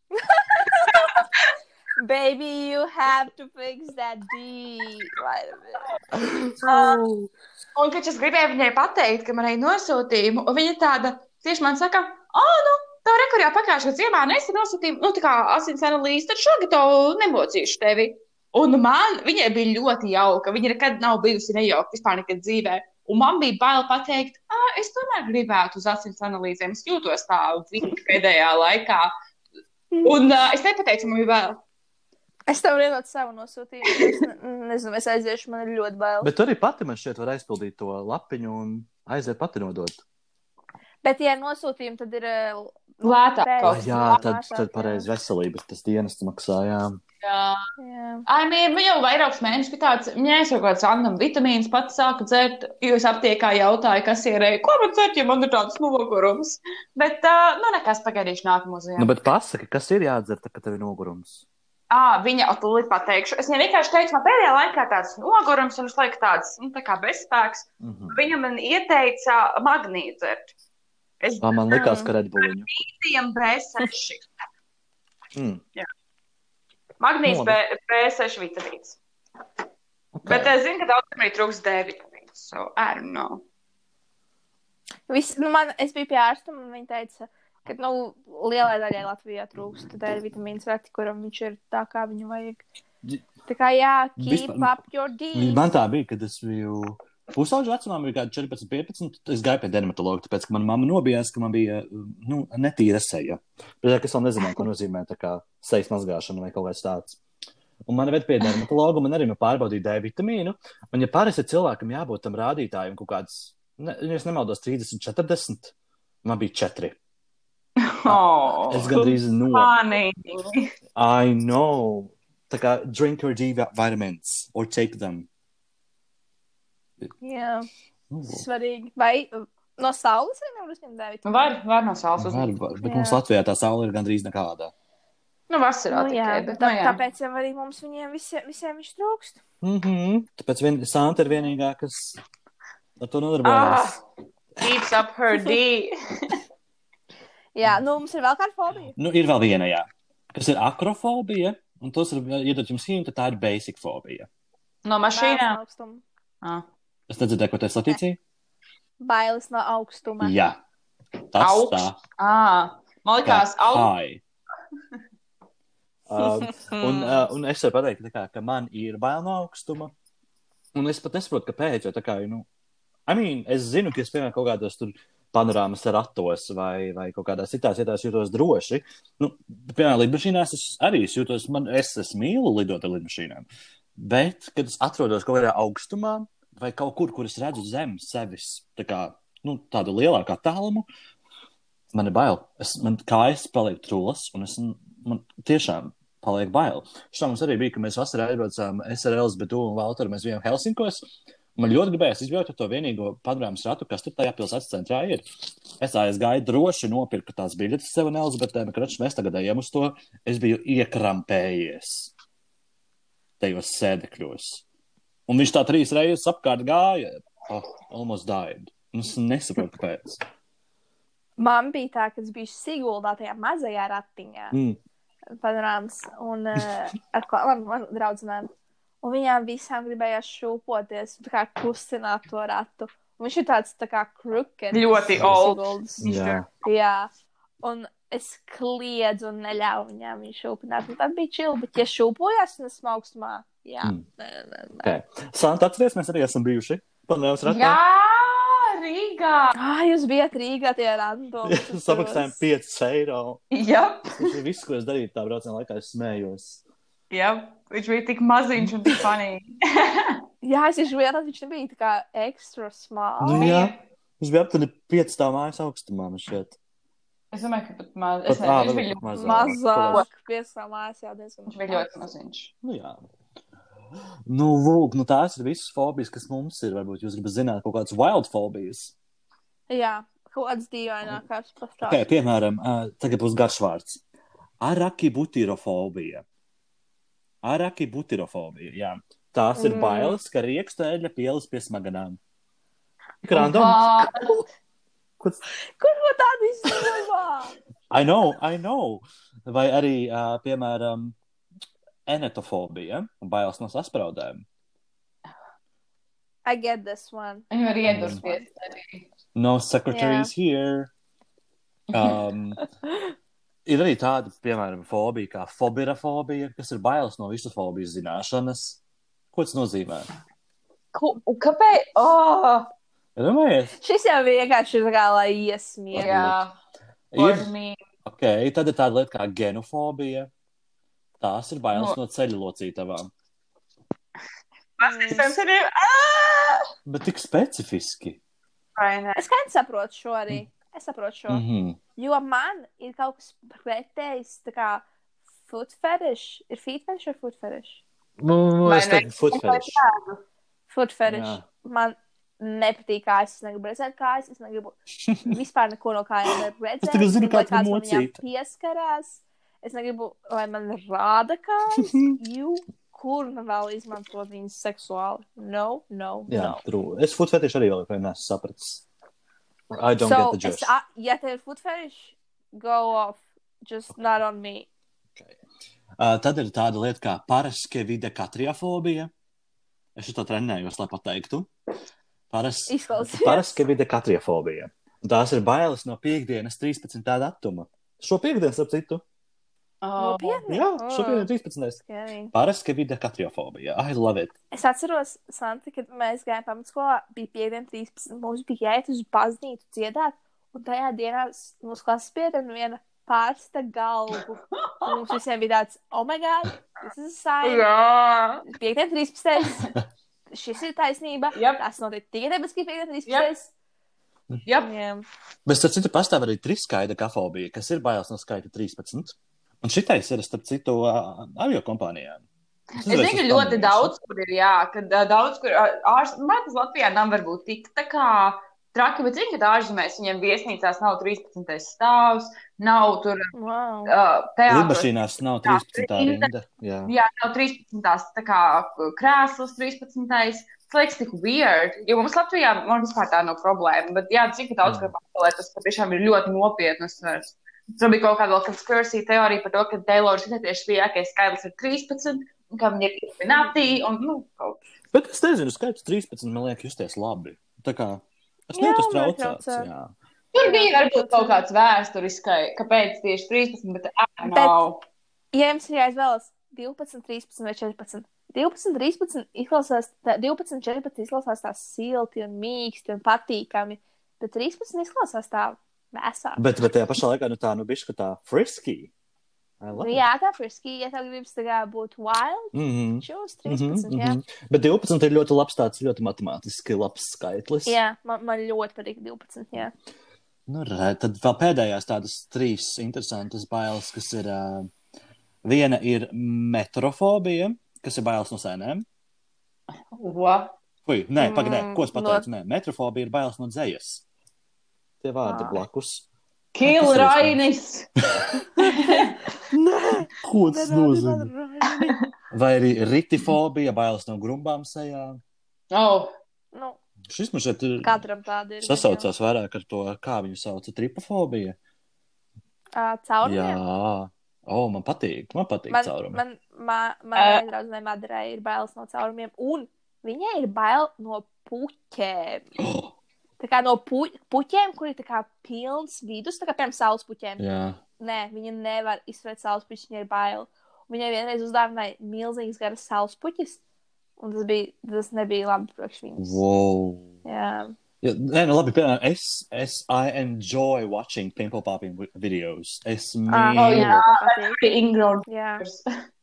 Baby, you have to fix that D vitamin. Un, kad es gribēju viņai pateikt, ka man ir nosūtījumi, un viņa tāda tieši man saka, ah, nu, tā rekur jau pagājušajā ziemā nesi nosūtījumu, nu, tā kā asins analīze, tad šogad to nemocīšu tevi. Un man, viņai bija ļoti jauka, viņa nekad nav bijusi nejauka vispār nekad dzīvē. Un man bija bail pateikt, ah, es tomēr gribētu uz asins analīzēm. Es jūtos tā pēdējā laikā. Un uh, es nepateicu, man bija bail. Es tev iedod savu nosūtījumu. Es ne, nezinu, es aiziešu, man ir ļoti bail. Bet, Bet tu arī pati man šķiet, var aizpildīt to lapiņu un aiziet pati nodot. Bet ja ir nosūtījumi, tad ir uh, Lētāk kaut Ah, jā, tad, tad pareizi veselības tas dienests maksājām. Jā. Jā. Ai, mīl, viņa jau vairākus mēnešus bija tāds, viņa aizsaka kaut kāds random vitamīns, pats sāka dzert, jo es aptiekā jautāju, kas ir, ko man dzert, ja man ir tāds nogurums. Bet, uh, nu, nekas pagaidīšu nākamo ziemu. Nu, bet pasaki, kas ir jādzer, kad tev ir nogurums? À, viņa atūlīt pateikšu. Es viņai vienkārši teicu, man pēdējā laikā tāds nogurums un es laiku tāds, nu, tā kā bezspēks. Mm -hmm. Viņa man ieteica magnītu dzert. Es Tā man likās, ka redbuliņu. bijām B6. Mm. Magnīts Nu, B, B6 vitamīns. Okay. Bet es zinu, ka daudziem arī trūks D vitamīns. So, I don't know. Viss, nu, man, es biju pie ārsta, un viņa teica, ka nu, lielai daļai Latvijā trūkst D vitamīns reti, kuram viņš ir tā, kā viņu vajag. Tā kā jā, keep Vispār- up your D. Man tā bija, kad es biju pusauģu vecumā, bija kaut kāda 14, 15. Es gāju pie dermatologa, tāpēc, ka manā mamma nobijās, ka man bija nu, netīra seja. Bet es vēl nezināju, ko nozīmē sejas mazgāšana vai kaut kas tāds. Un man ved pie dermatologa, man arī man pārbaudīja D vitamīnu. Un, ja parasti cilvēkam jābūt tam rādītājam kaut kāds, ne, ja es nemaldos, 30, 40, man bija 4. Oh, Es gandrīz no. Funny. I know. Tā kā drink your D vi- vitamins or take them. Jā, Nu, svarīgi. Vai uh, no saules vai nevar uzņemt D vitamīnu? Var, var no saules var, uzņemt. var, bet Jā. mums Latvijā tā saule ir gandrīz nekāda. Nu, vasarā Nu, jā, tikai, bet, tā, nu, jā. tāpēc jau arī mums viņiem visiem, visiem viņš trūkst. Mm -hmm. Tāpēc vien, Santa ir vienīgā, kas ar to nodarbojas. Ah, keeps up her D. Jā, nu mums ir vēl kāda fobija. Nu, ir vēl viena, jā. kas ir akrofobija. Un tos ir, iedot jums hintu, tā ir basic fobija. No mašīnām. Augstuma. Ah. Es nedzirdēju, ko tas Latīcija? Bailes no augstuma. Jā. Tas Augst- tā. Ah, man liekas, kā au. high. Um, un, uh, un es varu pateikt, kā, ka man ir bail no augstuma. Un es pat nesaprotu, kāpēc. Jo, kā, nu, I mean, es zinu, ka es piemēram kaut kādos tur panorāmas ratos vai, vai kaut kādās citās vietās jūtos droši. Nu, piemēram, lidmašīnās es arī es jūtos, man, es, es mīlu lidot ar lidmašīnām. Bet, kad es atrodos kaut kādā augstumā vai kaut kur, kur es redzu zem sevis tā kā, nu, tādu lielāku attālumu, man ir bail. Es, man kājas paliek trūlas, un es, man tiešām paliek bail. Šā mums arī bija, ka mēs vasarā aizbraucām SRL, bet tu un Valteru mēs bijām Helsinkos. Man ļoti gribējās ar to vienīgo panorāmas ratu, kas tur tajā pilsētas centrā ir. Es aizgāju droši, nopirku tās biļetes sev un Elizabetē, bet kračs mēs tagad ejam uz to. Es biju iekrampējies tajos sēdekļos. Un viņš tā trīs reizes apkārt gāja. Oh, almost died. Es nesaprotu, kāpēc. Man bija tā, ka es biju Siguldā tajā mazajā ratiņā. Mm. panorāmas un uh, ar klāstu man draudzenēm. Un viņām visām gribējās šūpoties, un kā kustināt to ratu. Un viņš ir tāds tā kā krukets. Ļoti old. Siguldas. Jā. Jā. Un es kliedzu un neļauju viņām viņu šūpināt. Un tad bija čili, bet ja šūpojās un es augstumā, jā. Mm. Nē, nē, nē. Okay. Santa, atceries, mēs arī esam bijuši. Panorāmas ratā. Jā, Rīgā. Ah, jūs bijat Rīgā tie random. Samaksājām 5 eiro. Jā, Tas ir viss, ko es darīju tā brauciena laikā. Es smējos. Jā. Viņš bija tik maziņš un tik fanīgi. Jā, es izvēlējos, ka viņš nebija tā kā ekstra small. Nu, jā. Viņš bija aptuveni 5 stāvā mājas augstumā. man šķiet. Es domāju, ka pat maz. Es Pat, nezinu, ā, viņš bija, mazāk. Mazāk, piesā mājās jau diezgan. viņš bija ļoti maziņš. Nu, jā. Nu, lūk, nu tās ir visas fobijas, kas mums ir. Varbūt jūs gribat zināt kaut kādas wild fobijas. Jā, kaut kāds dīvainākās pastāv. Okay, piemēram, ā, tagad būs garš vārds. Arakibutirofobija. Arakibutirofobija, jā. Tās ir Mm. bailes, ka rieksteļa pielis pie smaganām. Random. Vā, Kur ko tādu izdomā? I know, I know. Vai arī, uh, piemēram, enetofobija, bailes no saspraudēm. I get this one. Viņu var iedurspies arī. No secretaries here. Um, ir arī tāda, piemēram, fobija kā fobirafobija, kas ir bailes no visu fobijas zināšanas. Ko tas nozīmē? Ko- Kāpēc? Oh, Domājiet, Šis jau vienkārši ir tā kā lai iesmiega. jā, ir, okay, tad ir tāda lieta kā genofobija. Tās ir bailes No- no ceļu locītavām. Ah! Bet tik specifiski. Vai ne? Es kā saprotu šo arī. Es saprotu šo. Mm -hmm. Jo man ir kaut kas pretējs, tā kā foot fetish. Ir feet fetish vai foot fetish? Nu, Vai es ne? teiktu, foot fetish. Foot fetish. Jā. Man nepatīk kājas, es negribu redzēt kājas, es negribu vispār neko no kājām redzēt. Es tagad zinu, kā tu mocīt. pieskarās. Es negribu, lai man rāda kājas. Jū, kur man vēl izmantot viņas seksuāli? No, no, Jā, no. true. Es foot fetish arī vēl joprojām neesmu sapratis. I don't So, get the gist. ja tev ir foot fetish, go off. Just not on me. Uh, tad ir tāda lieta kā paraskevide katriafobija. Es šo trenējos, lai pateiktu. Paras... Paraskevide katriafobija. Tās ir bailes no piekdienas 13. datuma. Šo piekdienu, ap citu. Oh, Nopietni? Jā, Oh, šo piekdienu 13. okay. Paraskevide katriafobija. I love it. Es atceros, Santa, kad mēs gājām pamatskolā, bija piekdiena 13. Mums bija jāiet uz baznīcu dziedāt, un tajā dienā s- mūsu klases piedēna viena pārsta galvu. Un mums visiem bija tāds, oh my god, this is a sign. jā. Piekdiena 13. Šis ir taisnība. Jep. Tas notiek tikai tāpēc, ka piekdiena 13. Jep. Jā, Jā. Bet, starp citu, pastāv arī triskaida kafobija, kas ir bailes no skaita 13. Un šitais ir, starp citu, avio kompānijām. Es zinu, ka ļoti daudz, kur ir, jā, kad ā, daudz, kur ā, ārst, man tas Latvijā nav varbūt tik tā kā traki, bet zinu, ka ārzemēs viņiem viesnīcās nav 13. stāvs, nav tur Wow. uh, teātros. Lidmašīnās nav 13. rinda. Jā. Jā, nav 13. tā kā krēsls, 13. Tas liekas tik weird, jo mums Latvijā man vispār tā nav problēma, bet jā, cik daudz, kur pasaulē tas patiešām ir ļoti nopietni uzsvers. Tur bija kaut kāda konspirācija teorija par to, ka Taylors ir tieši lielākais skaitlis ir 13, un ka viņi ir illuminati, un, nu, kaut Bet es nezinu, skaits 13 man liekas justies labi. Tā kā es neesmu traucēts. Jā. Tur bija varbūt kaut kāds vēsturiskais, kāpēc tieši 13, bet tā nav. Ja jums ir jāizvēlas 12, 13 vai 14, 12, 13 izklausās, tā, 12, 14 izklausās tā silti un mīksti un patīkami, bet 13 izklausās tā vēsā. Bet, bet tajā pašā laikā, nu tā, nu bišķi tā love Nu, jā, tā friski, ja tev gribas tā kā būt wild, Mhm. choose Mhm, 13, jā. mhm. Bet 12 ir ļoti labs, tāds ļoti matemātiski labs skaitlis. Jā, man, man ļoti patīk 12, jā. Nu, re, tad vēl pēdējās tādas trīs interesantas bailes, kas ir. Uh, viena ir metrofobija, kas ir bailes no sēnēm. What? Ui, nē, pagaidām, Mm, ko es no- pateicu? Nē, metrofobija ir bailes no dzējas. Tie vārdi Ah. blakus. Kill Rainis! Ko tas nozīmē? Vai arī ritifobija, bailes no grumbām sejā. Oh, Nu, Šis man šeit ir katram tāda ir. sasaucās vairāk ar to, kā viņu sauc, tripofobija. Caurumiem. Jā, o, man patīk, man patīk Man, caurumi. man, man, man draudzene Madurai ir bailes no caurumiem, un viņai ir bail no puķēm. Kā no pu puķiem, kur ir tā kā pilns vidus, tā kā piemēram saules puķiem. Jā, Nē, viņa nevar izturēt saules puķus, viņai ir bail. Viņai vienreiz uzdāvināja milzīgas garas saules puķus, un tas, bija, tas nebija labi priekš viņas. wow. Jā, Ja, nē, nu labi, piemēram, es, es I enjoy watching pimple popping vi- videos. Es mīlu. jā. man patīk. the ingrown. Jā.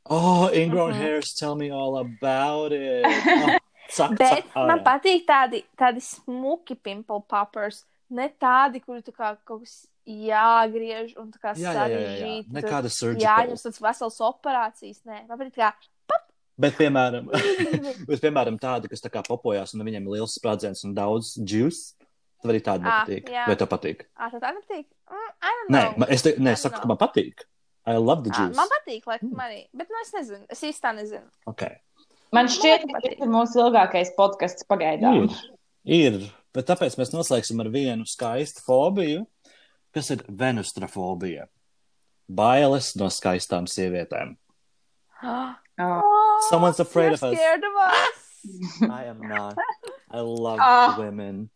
Oh, ingrown Mhm. hairs, tell me all about it. Oh, cak, Bet cak, man patīk tādi, tādi smuki pimple poppers, ne tādi, kuri tā kā kaut kas jāgriež un tā kā Jā, jā, jā, jā, jā. sarežģīti. Nekāda surgical. Jāņem tāds vesels operācijas. Nē, man patīk kā Bet, piemēram, bet, piemēram, tādi, kas tā kā popojās un viņiem ir liels sprādziens un daudz juice, tad arī tādi Ah, nepatīk. jā. Vai tev patīk? Tev tā nepatīk? Mm, I don't Nē, know. es, te, nē, saku, don't ka man patīk. I love the Ā, juice. man patīk, laikam, arī. Bet, nu, es nezinu. Es īsti tā nezinu. Okay. Man šķiet, Man ka šis ir mūsu ilgākais podkāsts pagaidām. Ir, ir, bet tāpēc mēs noslēgsim ar vienu skaistu fobiju, kas ir venustrafobija. Bailes no skaistām sievietēm. Oh. Someone's afraid of us. of us. I am not. I love Ah. women.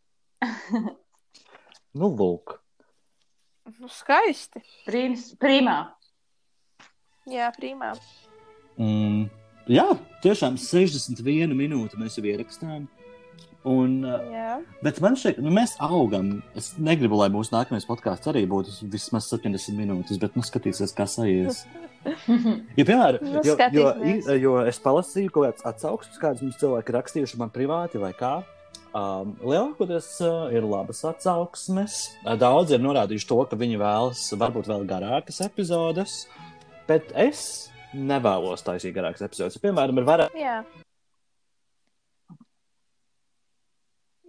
Nu, lūk. Nu, skaisti. Prīms, primā. Jā, primā. Mm, jā, tiešām 61 minūte mēs jau ierakstām. Un, uh, Jā. bet man šeit, nu, mēs augam. Es negribu, lai mūsu nākamais podkāsts arī būtu vismaz 70 minūtes, bet nu skatīsies, kā sajies. Jo, piemēram, Nu, jo, jo, jo es palasīju kaut kādas atsauksmes, kādas mums cilvēki rakstījuši man privāti vai kā. Um, lielākoties uh, ir labas atsauksmes. Uh, Daudz ir norādījuši to, ka viņi vēlas varbūt vēl garākas epizodes, bet es nevēlos taisīt garākas epizodes. Piemēram, ir vairāk. Jā.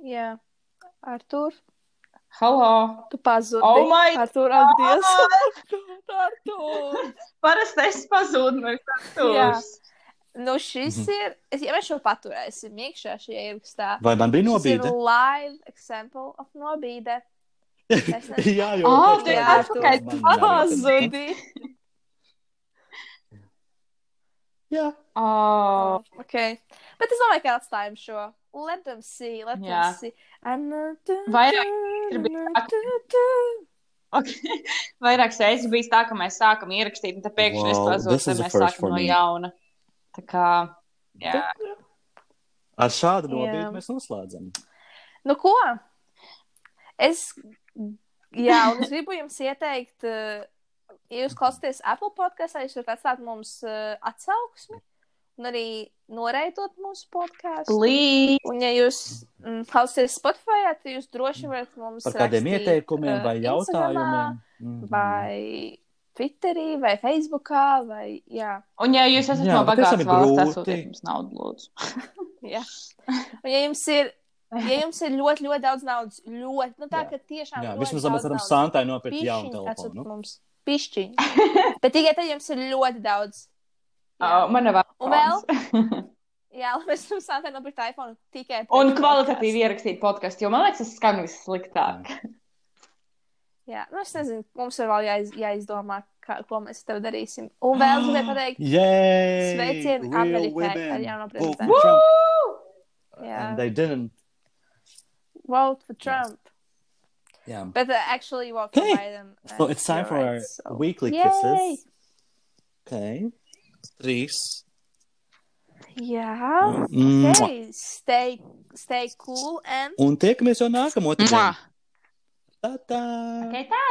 Jā. Artur, Halo! tu pazudi. Oh my Artur, ak, Dievs. Artur. Parasti es pazūdu no stūres. Nu, šis Mhm. ir. Es, ja mēs šo paturēsim iekšā šajā ierakstā, Vai man bija šis ir nobīde? live example of nobīde. Es ne- Jā, jau Ā, pēc tu Jā, Oh, Ok. Bet es domāju, ka atstājam šo. Let them see, let Jā. them see. And, uh, Vairāk ir bijis okay. Vairākas reizes bijis tā, ka mēs sākam ierakstīt, un tad pēkšņi es Wow, pazudu, this un mēs first sākam for no me. jauna. Tā kā, jā. ar šādu nobīdi mēs noslēdzam. Nu, ko? Es, jā, un es gribu jums ieteikt, uh, ja jūs klausāties Apple podkāstā, jūs varat atstāt mums uh, atsauksmi un arī noreitot mūsu podkāstu. Un, ja jūs mm, klausāties Spotify, tad jūs droši varat mums Par kādiem rakstīt, ieteikumiem vai Instagramā, jautājumiem. Mhm. Vai Twitterī, vai Facebookā, vai jā. Un ja jūs esat Jā, no bagātas valsts, atsūtiet mums naudu, lūdzu. jā. Un, ja jums ir, ja jums ir ļoti, ļoti daudz naudas, ļoti, nu tā, Jā. ka tiešām Jā, vismaz mēs varam Santai nopirkt jaunu telefonu. Mums. Pišķiņu. Bet tikai tad jums ir ļoti daudz. Oh, man nav Un vēl? Jā, mēs jums Santai nopirkt iPhone tikai. Un kvalitatīvi ierakstīt podkāstu, jo man liekas, tas skan vissliktāk. Jā, nu es nezinu, mums ir vēl jāiz, jāizdomā, kā, ko mēs tev darīsim. Un vēl gribēju pateikt, Yay! Sveicieni Real Amerikai women ar jauno prezidentu. Jā. And they didn't. vote for Trump. Yeah. But actually for Okay. Biden. So and it's time for right, our so- weekly Yay! kisses. Okay. Trīs. Jā. Mua. Okay. Stay, stay cool and Un tiekamies jau nākamo. Mua. Tā tā! Okay, tā!